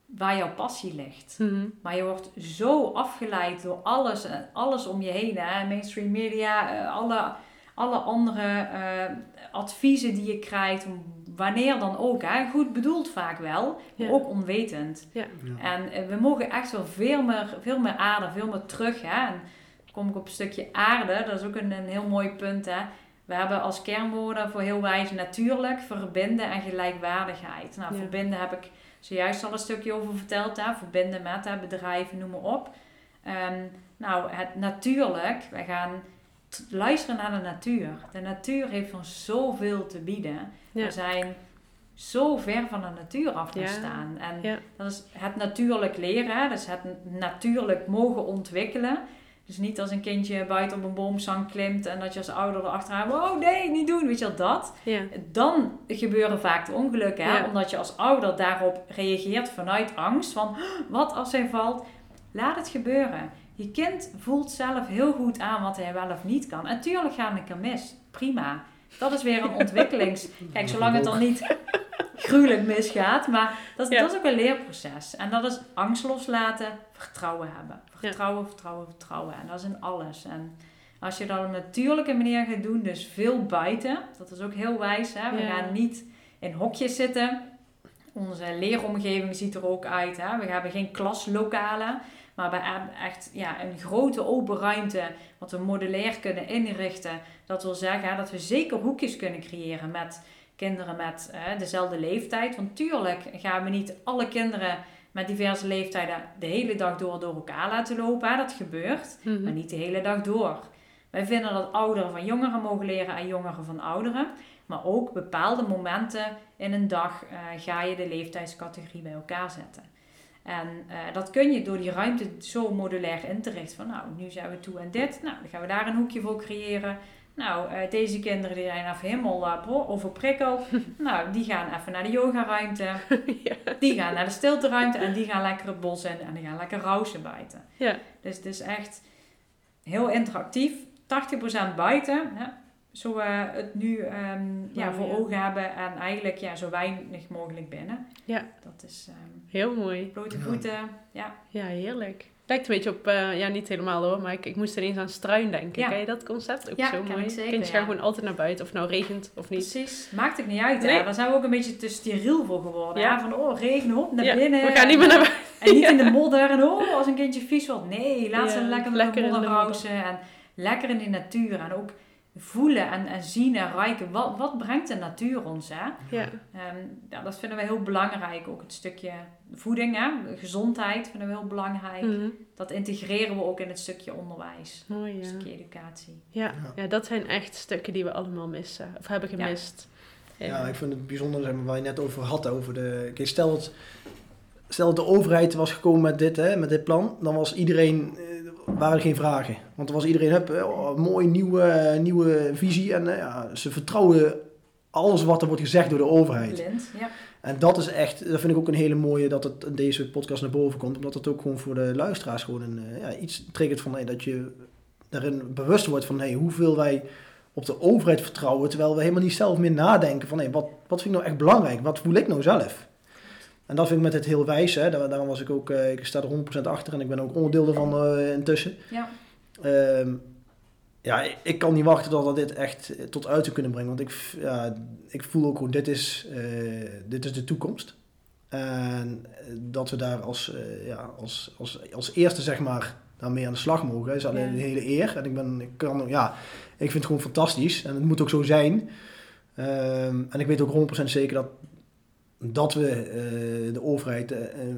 waar jouw passie ligt. Mhm. Maar je wordt zo afgeleid door alles, alles om je heen. Hè? Mainstream media, eh, alle, alle andere uh, adviezen die je krijgt. Wanneer dan ook. Hè? Goed bedoeld vaak wel, maar ook onwetend. Ja. En eh, we mogen echt wel veel meer, veel meer aarde, veel meer terug. Hè? En dan kom ik op een stukje aarde. Dat is ook een, een heel mooi punt. Hè? We hebben als kernwoorden voor heel wijs natuurlijk, verbinden en gelijkwaardigheid. Nou, verbinden heb ik zojuist al een stukje over verteld. Hè? Verbinden met hè, bedrijven, noem maar op. Ehm, nou, het natuurlijk, wij gaan luisteren naar de natuur. De natuur heeft ons zoveel te bieden. Er zijn zo ver van de natuur af gaan Ja. staan. En Ja. dat is het natuurlijk leren, dus het natuurlijk mogen ontwikkelen. Dus niet als een kindje buiten op een boomstang klimt en dat je als ouder erachteraan, oh nee, niet doen, weet je wel, dat. Ja. Dan gebeuren vaak de ongelukken, hè? Ja. omdat je als ouder daarop reageert vanuit angst van, wat als hij valt? Laat het gebeuren. Je kind voelt zelf heel goed aan wat hij wel of niet kan. En tuurlijk gaat een keer mis, prima. Dat is weer een <laughs> ontwikkelings... Kijk, zolang het dan niet gruwelijk misgaat, maar dat, Ja. dat is ook een leerproces. En dat is angst loslaten, vertrouwen hebben. Vertrouwen, vertrouwen, vertrouwen. En dat is in alles. En als je dat op een natuurlijke manier gaat doen, dus veel buiten, dat is ook heel wijs. Hè? We Ja. gaan niet in hokjes zitten. Onze leeromgeving ziet er ook uit. Hè? We hebben geen klaslokalen, maar we hebben echt ja, een grote open ruimte wat we modulair kunnen inrichten. Dat wil zeggen dat we zeker hoekjes kunnen creëren met kinderen met dezelfde leeftijd. Want tuurlijk gaan we niet alle kinderen met diverse leeftijden de hele dag door door elkaar laten lopen. Hè? Dat gebeurt Mhm. maar niet de hele dag door. Wij vinden dat ouderen van jongeren mogen leren en jongeren van ouderen. Maar ook bepaalde momenten in een dag eh, ga je de leeftijdscategorie bij elkaar zetten. En eh, dat kun je door die ruimte zo modulair in te richten. Van nou, nu zijn we toe aan dit. Nou, dan gaan we daar een hoekje voor creëren. Nou, eh, deze kinderen die zijn even helemaal uh, overprikkeld. <laughs> nou, die gaan even naar de yogaruimte. <laughs> Ja. Die gaan naar de stilteruimte. En die gaan lekker het bos in. En die gaan lekker rausen buiten. Ja. Dus het is echt heel interactief. 80% buiten. Hè? Zo we het nu ehm, ja, voor ja. ogen hebben. En eigenlijk ja, zo weinig mogelijk binnen. Ja. Dat is ehm, Heel mooi. blote voeten. Ja. Ja, heerlijk. Lijkt een beetje op, eh, ja, niet helemaal hoor, maar ik, ik moest ineens aan struin denken. Ja. Ken je dat concept? Ook Ja, zo ken mooi. ik zeker, Kindjes ja. gaan gewoon altijd naar buiten, of nou regent of niet. Precies. Maakt het niet uit. Nee. Hè? Daar zijn we ook een beetje te steriel voor geworden. Ja. Van oh, regen op, naar Ja, binnen. we gaan niet meer naar buiten. En niet Ja. in de modder. En oh, als een kindje vies wordt. Nee, laat ze lekker lekker in de modder. En lekker in de natuur. En ook voelen en, en zien en ruiken. Wat, wat brengt de natuur ons? Hè? Ja, Ehm, ja, dat vinden we heel belangrijk. Ook het stukje voeding, hè? gezondheid vinden we heel belangrijk. Mhm. Dat integreren we ook in het stukje onderwijs. mooi Het ja. stukje educatie. ja. Ja. Ja, dat zijn echt stukken die we allemaal missen, of hebben Ja. gemist. Ja, ik vind het bijzonder zeg maar, waar je net over had. Over de, kijk, stel, dat, stel dat de overheid was gekomen met dit, hè, met dit plan, dan was iedereen, waren er geen vragen. Want dan was iedereen, hup, eh, oh, mooi nieuwe, nieuwe visie. En eh, ja, ze vertrouwen alles wat er wordt gezegd door de overheid. Blind, ja. En dat is echt, dat vind ik ook een hele mooie dat het in deze podcast naar boven komt. Omdat het ook gewoon voor de luisteraars gewoon een, eh, ja, iets triggert van hey, dat je daarin bewust wordt van hey, hoeveel wij op de overheid vertrouwen. Terwijl we helemaal niet zelf meer nadenken van hey, wat, wat vind ik nou echt belangrijk? Wat voel ik nou zelf? En dat vind ik met het heel wijs. Hè. Daar, daarom was ik ook, eh, ik sta er 100% achter en ik ben ook onderdeel ervan eh, intussen. ja. Ehm, ja, ik, ik kan niet wachten tot we dit echt tot uit te kunnen brengen. Want ik, ja, ik voel ook gewoon, dit is, eh, dit is de toekomst. En dat we daar als, ja, als, als, als eerste, zeg maar, daarmee aan de slag mogen, is alleen Ja. een hele eer. En ik ben, ik kan, ja, ik vind het gewoon fantastisch. En het moet ook zo zijn. Ehm, en ik weet ook 100% zeker dat, dat we eh, de overheid eh, eh,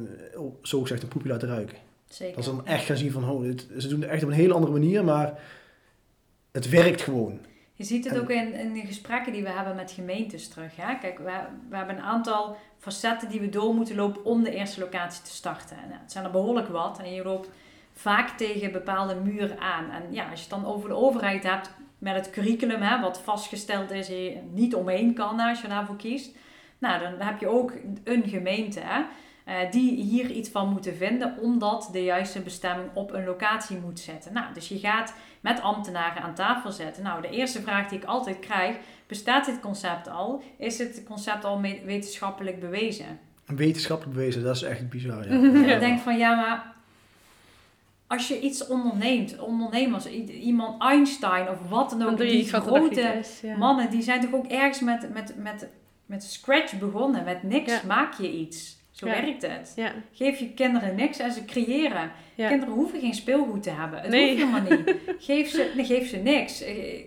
zo gezegd een poepje laten ruiken. Zeker. Dat ze dan echt gaan zien van, oh, dit, ze doen het echt op een hele andere manier, maar het werkt gewoon. Je ziet het En- ook in, in de gesprekken die we hebben met gemeentes terug. Hè? Kijk, we, we hebben een aantal facetten die we door moeten lopen om de eerste locatie te starten. En, nou, het zijn er behoorlijk wat en je loopt vaak tegen bepaalde muren aan. En ja, als je het dan over de overheid hebt met het curriculum, hè, wat vastgesteld is, en je niet omheen kan als je daarvoor kiest. Nou, dan heb je ook een gemeente hè, eh, die hier iets van moeten vinden, omdat de juiste bestemming op een locatie moet zetten. Nou, dus je gaat met ambtenaren aan tafel zetten. Nou, de eerste vraag die ik altijd krijg, bestaat dit concept al? Is het concept al wetenschappelijk bewezen? Wetenschappelijk bewezen, dat is echt bizar. Ja. <laughs> Ik denk van, ja, maar als je iets onderneemt, ondernemers, iemand Einstein of wat dan ook, die grote is. Ja. mannen, die zijn toch ook ergens met, met, met, met scratch begonnen. Met niks Ja. maak je iets. Zo Ja. werkt het. Ja, Geef je kinderen niks en ze creëren. Kinderen hoeven geen speelgoed te hebben. Het Nee. hoeft helemaal niet. <laughs> Geef ze, nee, geef ze niks. Eh,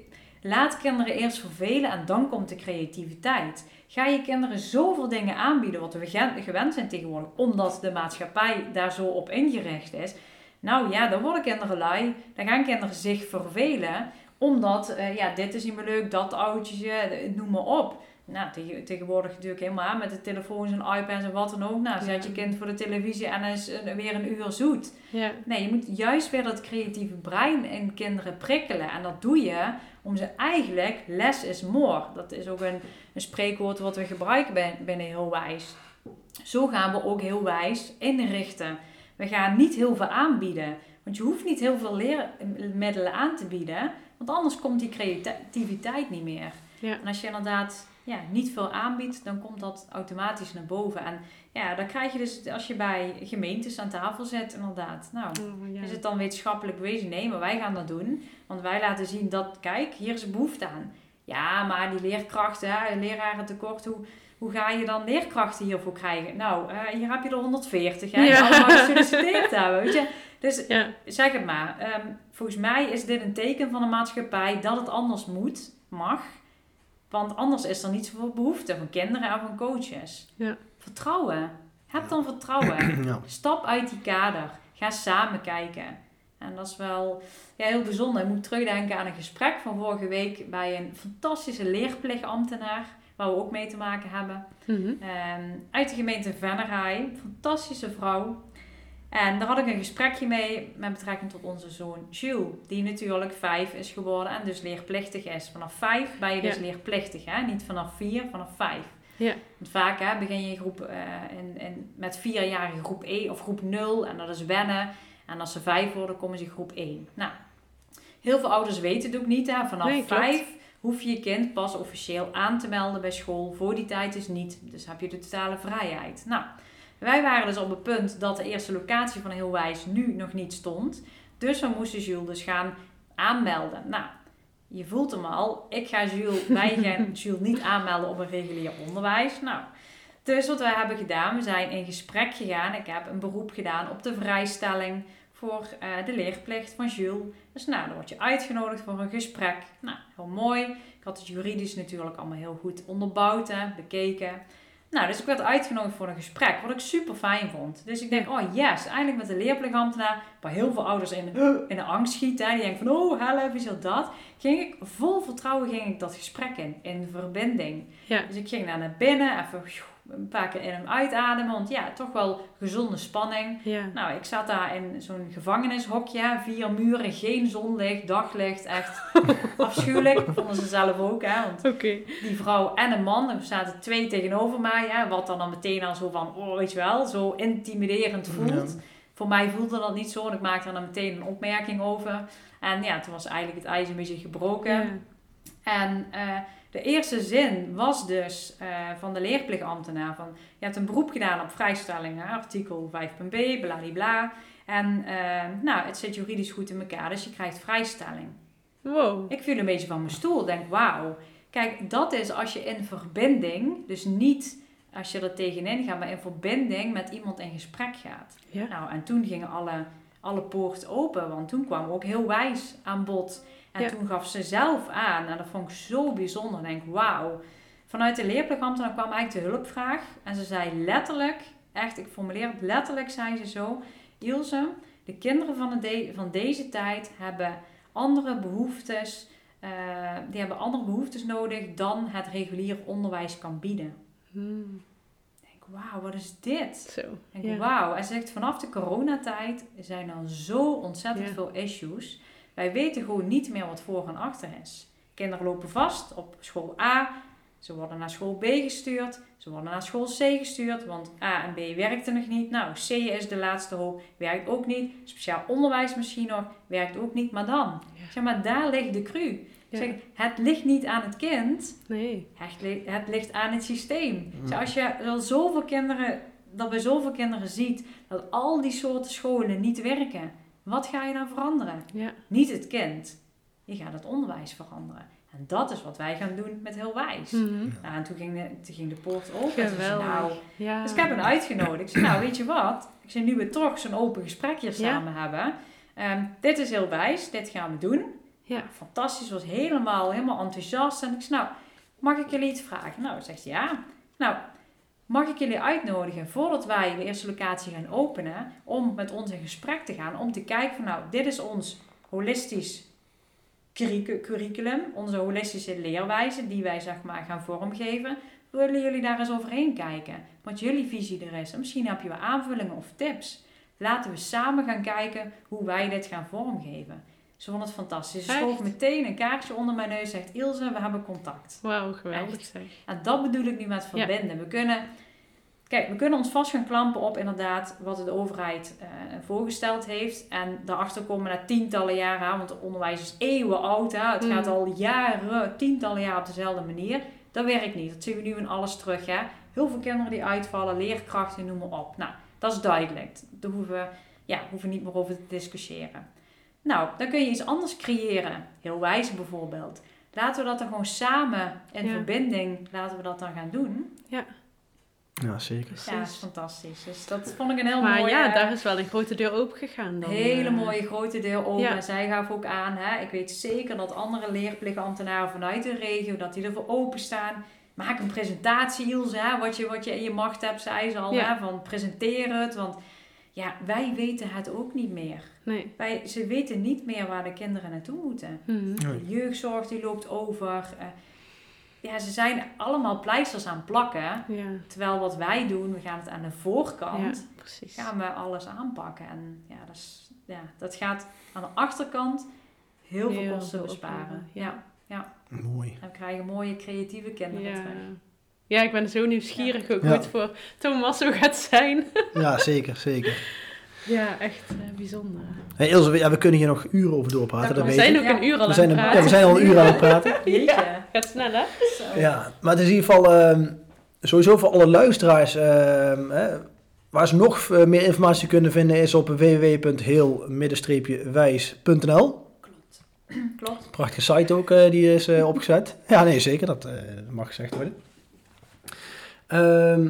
Laat kinderen eerst vervelen en dan komt de creativiteit. Ga je kinderen zoveel dingen aanbieden wat we gewend zijn tegenwoordig, omdat de maatschappij daar zo op ingericht is. Nou ja, dan worden kinderen lui. Dan gaan kinderen zich vervelen, omdat, eh, ja, dit is niet meer leuk, dat oudje, eh, noem maar op. nou, tegen, tegenwoordig natuurlijk helemaal aan met de telefoons en iPads en wat dan ook. Nou, zet je kind voor de televisie en dan is een- weer een uur zoet. Ja. Nee, je moet juist weer dat creatieve brein in kinderen prikkelen. En dat doe je om ze eigenlijk, less is more. Dat is ook een, een spreekwoord wat we gebruiken binnen Heel Wijs. Zo gaan we ook Heel Wijs inrichten. We gaan niet heel veel aanbieden. Want je hoeft niet heel veel leermiddelen aan te bieden. Want anders komt die creativiteit niet meer. Ja. En als je inderdaad ja, niet veel aanbiedt, dan komt dat automatisch naar boven. En ja, dan krijg je dus als je bij gemeentes aan tafel zit, inderdaad. Nou, Oh, ja. is het dan wetenschappelijk bewezen? Nee, maar wij gaan dat doen. Want wij laten zien dat, kijk, hier is behoefte aan. Ja, maar die leerkrachten, hè, leraren tekort, hoe, hoe ga je dan leerkrachten hiervoor krijgen? Nou, eh, hier heb je er 140, hè, Ja. allemaal gesolliciteerd <laughs> hebben, weet je. Dus Ja. zeg het maar. Ehm, volgens mij is dit een teken van de maatschappij dat het anders moet, mag. Want anders is er niet zoveel behoefte van kinderen en van coaches. Ja. Vertrouwen. Heb dan vertrouwen. <clears throat> ja. Stap uit die kader. Ga samen kijken. En dat is wel ja, heel bijzonder. Ik moet terugdenken aan een gesprek van vorige week bij een fantastische leerplichtambtenaar. Waar we ook mee te maken hebben. Mhm. Ehm, uit de gemeente Vennerai. Fantastische vrouw. En daar had ik een gesprekje mee met betrekking tot onze zoon Jules. Die natuurlijk vijf is geworden en dus leerplichtig is. Vanaf vijf ben je dus Ja. leerplichtig. Hè? Niet vanaf vier, vanaf vijf. Ja. Want vaak hè, begin je groep, eh, in, in, met vierjarige groep 1 of groep 0. En dat is wennen. En als ze vijf worden, komen ze in groep 1. Nou, heel veel ouders weten het ook niet. Hè? Vanaf Nee, vijf hoef je je kind pas officieel aan te melden bij school. Voor die tijd is niet. Dus heb je de totale vrijheid. Nou, wij waren dus op het punt dat de eerste locatie van Heel Wijs nu nog niet stond. Dus we moesten Jules dus gaan aanmelden. Nou, je voelt hem al. Ik ga Jules, <laughs> wij gaan Jules niet aanmelden op een regulier onderwijs. Nou, dus wat wij hebben gedaan, we zijn in gesprek gegaan. Ik heb een beroep gedaan op de vrijstelling voor eh, de leerplicht van Jules. Dus nou, dan word je uitgenodigd voor een gesprek. Nou, heel mooi. Ik had het juridisch natuurlijk allemaal heel goed onderbouwd, hè, bekeken. Nou, dus ik werd uitgenodigd voor een gesprek, wat ik super fijn vond. Dus ik denk, oh yes, eindelijk met de leerplichtambtenaar, waar heel veel ouders in, <gasps> in de angst schieten. Die denken van, oh help, is dat dat? Ging ik, vol vertrouwen ging ik dat gesprek in, in verbinding. Ja. Dus ik ging daar naar binnen, even een paar keer in en uitademen, want ja, toch wel gezonde spanning. Ja. Nou, ik zat daar in zo'n gevangenishokje, vier muren, geen zonlicht, daglicht, echt <laughs> afschuwelijk. Vonden ze zelf ook, hè, want Oké. die vrouw en een man, er zaten twee tegenover mij, hè, wat dan, dan meteen al zo van, oh weet je wel, zo intimiderend voelt. Voor mij voelde dat niet zo en ik maakte er dan meteen een opmerking over. En ja, toen was eigenlijk het ijs een beetje gebroken. Ja. En eh, de eerste zin was dus eh, van de leerplichtambtenaar van... Je hebt een beroep gedaan op vrijstelling, hè, artikel 5.b, bladibla. En eh, nou, het zit juridisch goed in elkaar, dus je krijgt vrijstelling. Wow. Ik viel een beetje van mijn stoel, denk wauw. Kijk, dat is als je in verbinding, dus niet als je er tegenin gaat, maar in verbinding met iemand in gesprek gaat. Ja. Nou, en toen gingen alle, alle poorten open, want toen kwam ook heel wijs aan bod. En Ja. toen gaf ze zelf aan, en dat vond ik zo bijzonder. Ik denk, wauw. Vanuit de leerplichtambtenaar kwam eigenlijk de hulpvraag. En ze zei letterlijk, echt, ik formuleer het letterlijk, zei ze zo. Ilse, de kinderen van, de van deze tijd hebben andere behoeftes. eh, die hebben andere behoeftes nodig dan het regulier onderwijs kan bieden. Hmm. Ik denk, wauw, wat is dit? Zo. Ik denk, Ja. wauw. En ze zegt, vanaf de coronatijd zijn er zo ontzettend Ja. veel issues. Wij weten gewoon niet meer wat voor en achter is. Kinderen lopen vast op school A. Ze worden naar school B gestuurd. Ze worden naar school C gestuurd. Want A en B werkten nog niet. Nou, C is de laatste hoop. Werkt ook niet. Speciaal onderwijs misschien nog. Werkt ook niet. Maar dan. Ja. Zeg maar, daar ligt de cru. Ja. Zeg, het ligt niet aan het kind. Nee. Het li- Het ligt aan het systeem. Mm. Als je al zoveel kinderen, dat bij zoveel kinderen ziet dat al die soorten scholen niet werken, wat ga je dan veranderen? Ja. Niet het kind. Je gaat het onderwijs veranderen. En dat is wat wij gaan doen met Heel Wijs. Nou, en toen ging de, toen ging de poort open. Zei nou. Ja. dus ik heb hen uitgenodigd. Ik zei, nou, weet je wat? Ik zei, nu we toch zo'n open gesprek hier Ja. samen hebben. ehm, dit is heel wijs. Dit gaan we doen. Ja. Nou, fantastisch. Was helemaal, helemaal enthousiast. En ik zei, nou, mag ik jullie iets vragen? Nou, zegt ze, ja. Nou, mag ik jullie uitnodigen voordat wij de eerste locatie gaan openen... om met ons in gesprek te gaan. Om te kijken van, nou, dit is ons holistisch curricu- curriculum, onze holistische leerwijze die wij zeg maar gaan vormgeven, willen jullie daar eens overheen kijken. Wat jullie visie er is. En misschien heb je wel aanvullingen of tips. Laten we samen gaan kijken hoe wij dit gaan vormgeven. Ze vond het fantastisch. Ze schoof meteen een kaartje onder mijn neus en zegt Ilse, we hebben contact. Wauw, geweldig zeg. En dat bedoel ik nu met Ja. verbinden. We kunnen, kijk, we kunnen ons vast gaan klampen op inderdaad wat de overheid eh, voorgesteld heeft. En daarachter komen na tientallen jaren aan, want het onderwijs is eeuwen oud. Hè? Het Mm. gaat al jaren, tientallen jaar op dezelfde manier. Dat werkt niet. Dat zien we nu in alles terug. Hè? Heel veel kinderen die uitvallen, leerkrachten, noem maar op. Nou, dat is duidelijk. Daar hoeven we ja, hoeven we niet meer over te discussiëren. Nou, dan kun je iets anders creëren. Heel wijs bijvoorbeeld. Laten we dat dan gewoon samen in Ja. verbinding, laten we dat dan gaan doen. Ja, zeker. Precies. Ja, dat is fantastisch. Dus dat vond ik een heel maar mooie, ja, daar is wel een grote deur open gegaan dan. hele eh. mooie grote deur open. Ja. En zij gaf ook aan, hè, ik weet zeker dat andere leerplichtambtenaren vanuit de regio, dat die ervoor openstaan. Maak een presentatie, Ilse, hè, wat, je, wat je in je macht hebt, zei ze al. Ja. Hè, van presenteer het, want ja, wij weten het ook niet meer. Nee. Wij, ze weten niet meer waar de kinderen naartoe moeten. Mhm. De jeugdzorg die loopt over. eh, ja, ze zijn allemaal pleisters aan het plakken. Ja. Terwijl wat wij doen, we gaan het aan de voorkant, ja, precies. gaan we alles aanpakken. En ja, dat, is, ja, dat gaat aan de achterkant heel veel Heel kosten besparen. Ja. ja. Mooi. En we krijgen mooie creatieve kinderen Ja. terug. ja, ik ben zo nieuwsgierig ook Ja. hoe het voor Thomas zo gaat zijn. Ja, zeker, zeker. Ja, echt eh, bijzonder. Hey Ilse, we, ja, we kunnen hier nog uren over doorpraten, Ja, dat We zijn ook Ja. een uur al We aan het een, praten. ja, we zijn al een uur aan het praten. <laughs> Jeetje. Gaat snel, hè? Zo. Ja, maar het is in ieder geval ehm, sowieso voor alle luisteraars. ehm, hè, waar ze nog eh, meer informatie kunnen vinden is op www.heel-wijs.nl. Klopt. <clears throat> Klopt. Prachtige site ook, eh, die is eh, opgezet. Ja, nee, zeker, dat eh, mag gezegd worden. Ehm,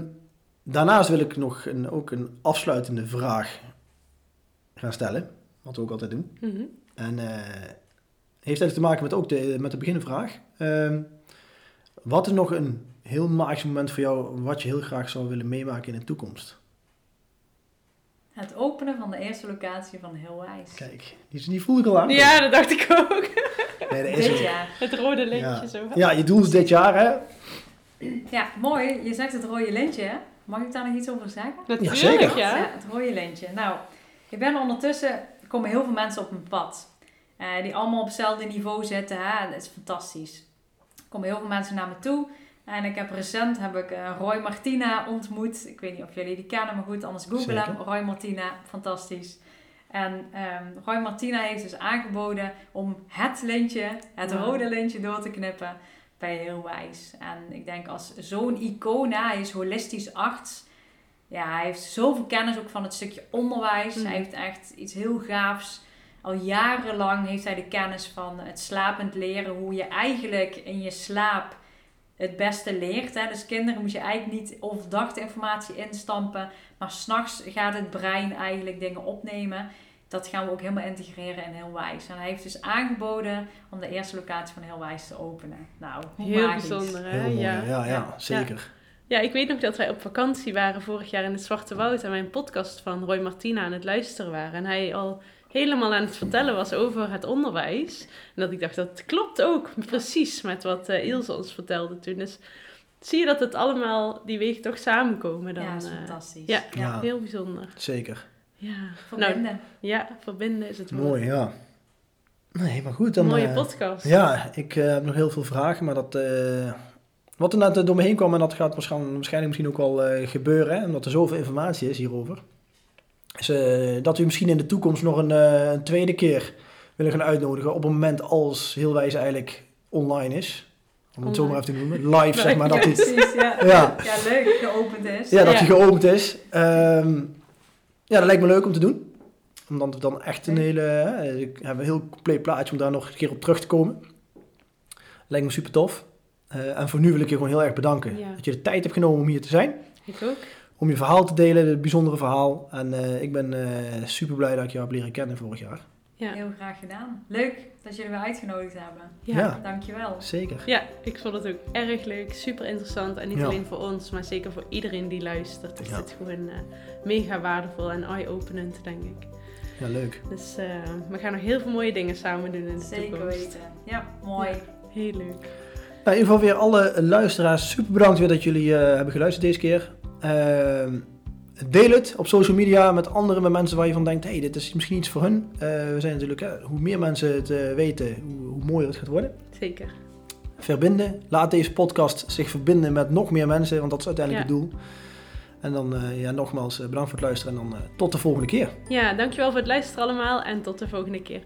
daarnaast wil ik nog een, ook een afsluitende vraag gaan stellen. Wat we ook altijd doen. Mhm. En eh, heeft eigenlijk te maken met ook de, met de beginvraag. Ehm, wat is nog een heel magisch moment voor jou wat je heel graag zou willen meemaken in de toekomst? Het openen van de eerste locatie van Heel Wijs. Kijk, die, die voel ik al aan. Ja, dat dacht ik ook. nee, dat is Dit jaar. Het rode lintje Ja. zo. Ja, je doel is dit jaar, hè? Ja, mooi. Je zegt het rode lintje. hè? Mag ik daar nog iets over zeggen? Natuurlijk, ja. Ja, het rode lintje. Nou, ik ben ondertussen, er komen heel veel mensen op mijn pad. eh, die allemaal op hetzelfde niveau zitten. Hè? Dat is fantastisch. Er komen heel veel mensen naar me toe. En ik heb recent heb ik eh, Roy Martina ontmoet. Ik weet niet of jullie die kennen, maar goed, anders google hem. Roy Martina, fantastisch. En ehm, Roy Martina heeft dus aangeboden om het lintje, het rode lintje door te knippen bij Heel Wijs. En ik denk als zo'n icoon, hij is holistisch arts. Ja, hij heeft zoveel kennis ook van het stukje onderwijs. Mhm. Hij heeft echt iets heel gaafs. Al jarenlang heeft hij de kennis van het slapend leren. Hoe je eigenlijk in je slaap het beste leert. Hè. Dus kinderen moet je eigenlijk niet overdag de informatie instampen. Maar s'nachts gaat het brein eigenlijk dingen opnemen. Dat gaan we ook helemaal integreren in Heel Wijs. En hij heeft dus aangeboden om de eerste locatie van Heel Wijs te openen. Nou, hoe Heel magisch. bijzonder, hè? Heel mooi, ja, ja. ja, Ja. zeker. Ja, ik weet nog dat wij op vakantie waren vorig jaar in het Zwarte Woud en wij een podcast van Roy Martina aan het luisteren waren. En hij al helemaal aan het vertellen was over het onderwijs. En dat ik dacht, dat klopt ook precies met wat eh Ilse ons vertelde toen. Dus zie je dat het allemaal, die wegen toch samenkomen dan. ja, dat is eh, fantastisch. ja. Ja. Heel bijzonder. Zeker. Ja, Verbinden. ja verbinden is het woord. Mooi, ja. Nee, maar goed. Dan, Mooie eh, podcast. Ja, ik eh, heb nog heel veel vragen, maar dat... eh, wat er net door me heen kwam, en dat gaat waarschijnlijk, misschien ook wel eh, gebeuren, hè, omdat er zoveel informatie is hierover, is eh, dat we misschien in de toekomst nog een, eh, een tweede keer willen gaan uitnodigen op het moment als heel wijs eigenlijk online is. Om het zo maar even te noemen. <laughs> Live, zeg maar. Dat ja, die, precies. Ja. <laughs> Ja. ja, leuk. Geopend is. ja, dat Ja. die geopend is. Ehm, ja, dat lijkt me leuk om te doen. Omdat we dan echt een hele... hè, ik heb een heel compleet plaatje om daar nog een keer op terug te komen. Lijkt me super tof. Eh, en voor nu wil ik je gewoon heel erg bedanken. Ja. Dat je de tijd hebt genomen om hier te zijn. Ik ook. Om je verhaal te delen, het bijzondere verhaal. En eh, ik ben eh, super blij dat ik jou heb leren kennen vorig jaar. Ja. Heel graag gedaan. Leuk dat jullie me uitgenodigd hebben. Ja. Ja. Dankjewel. Zeker. Ja, ik vond het ook erg leuk, super interessant. En niet Ja. alleen voor ons, maar zeker voor iedereen die luistert. Is Ja. dit gewoon eh, mega waardevol en eye-openend, denk ik. Ja, leuk. Dus eh, we gaan nog heel veel mooie dingen samen doen in de Zeker toekomst. weten. Ja, mooi. Ja. Heel leuk. Nou, in ieder geval weer alle luisteraars super bedankt weer dat jullie eh, hebben geluisterd deze keer. Ehm, deel het op social media met anderen, met mensen waar je van denkt, hey, dit is misschien iets voor hun. Eh, we zijn natuurlijk, hoe meer mensen het eh, weten, hoe, hoe mooier het gaat worden. Zeker. Verbinden. Laat deze podcast zich verbinden met nog meer mensen, want dat is uiteindelijk Ja. het doel. En dan, ja, nogmaals, bedankt voor het luisteren en dan tot de volgende keer. Ja, dankjewel voor het luisteren allemaal en tot de volgende keer.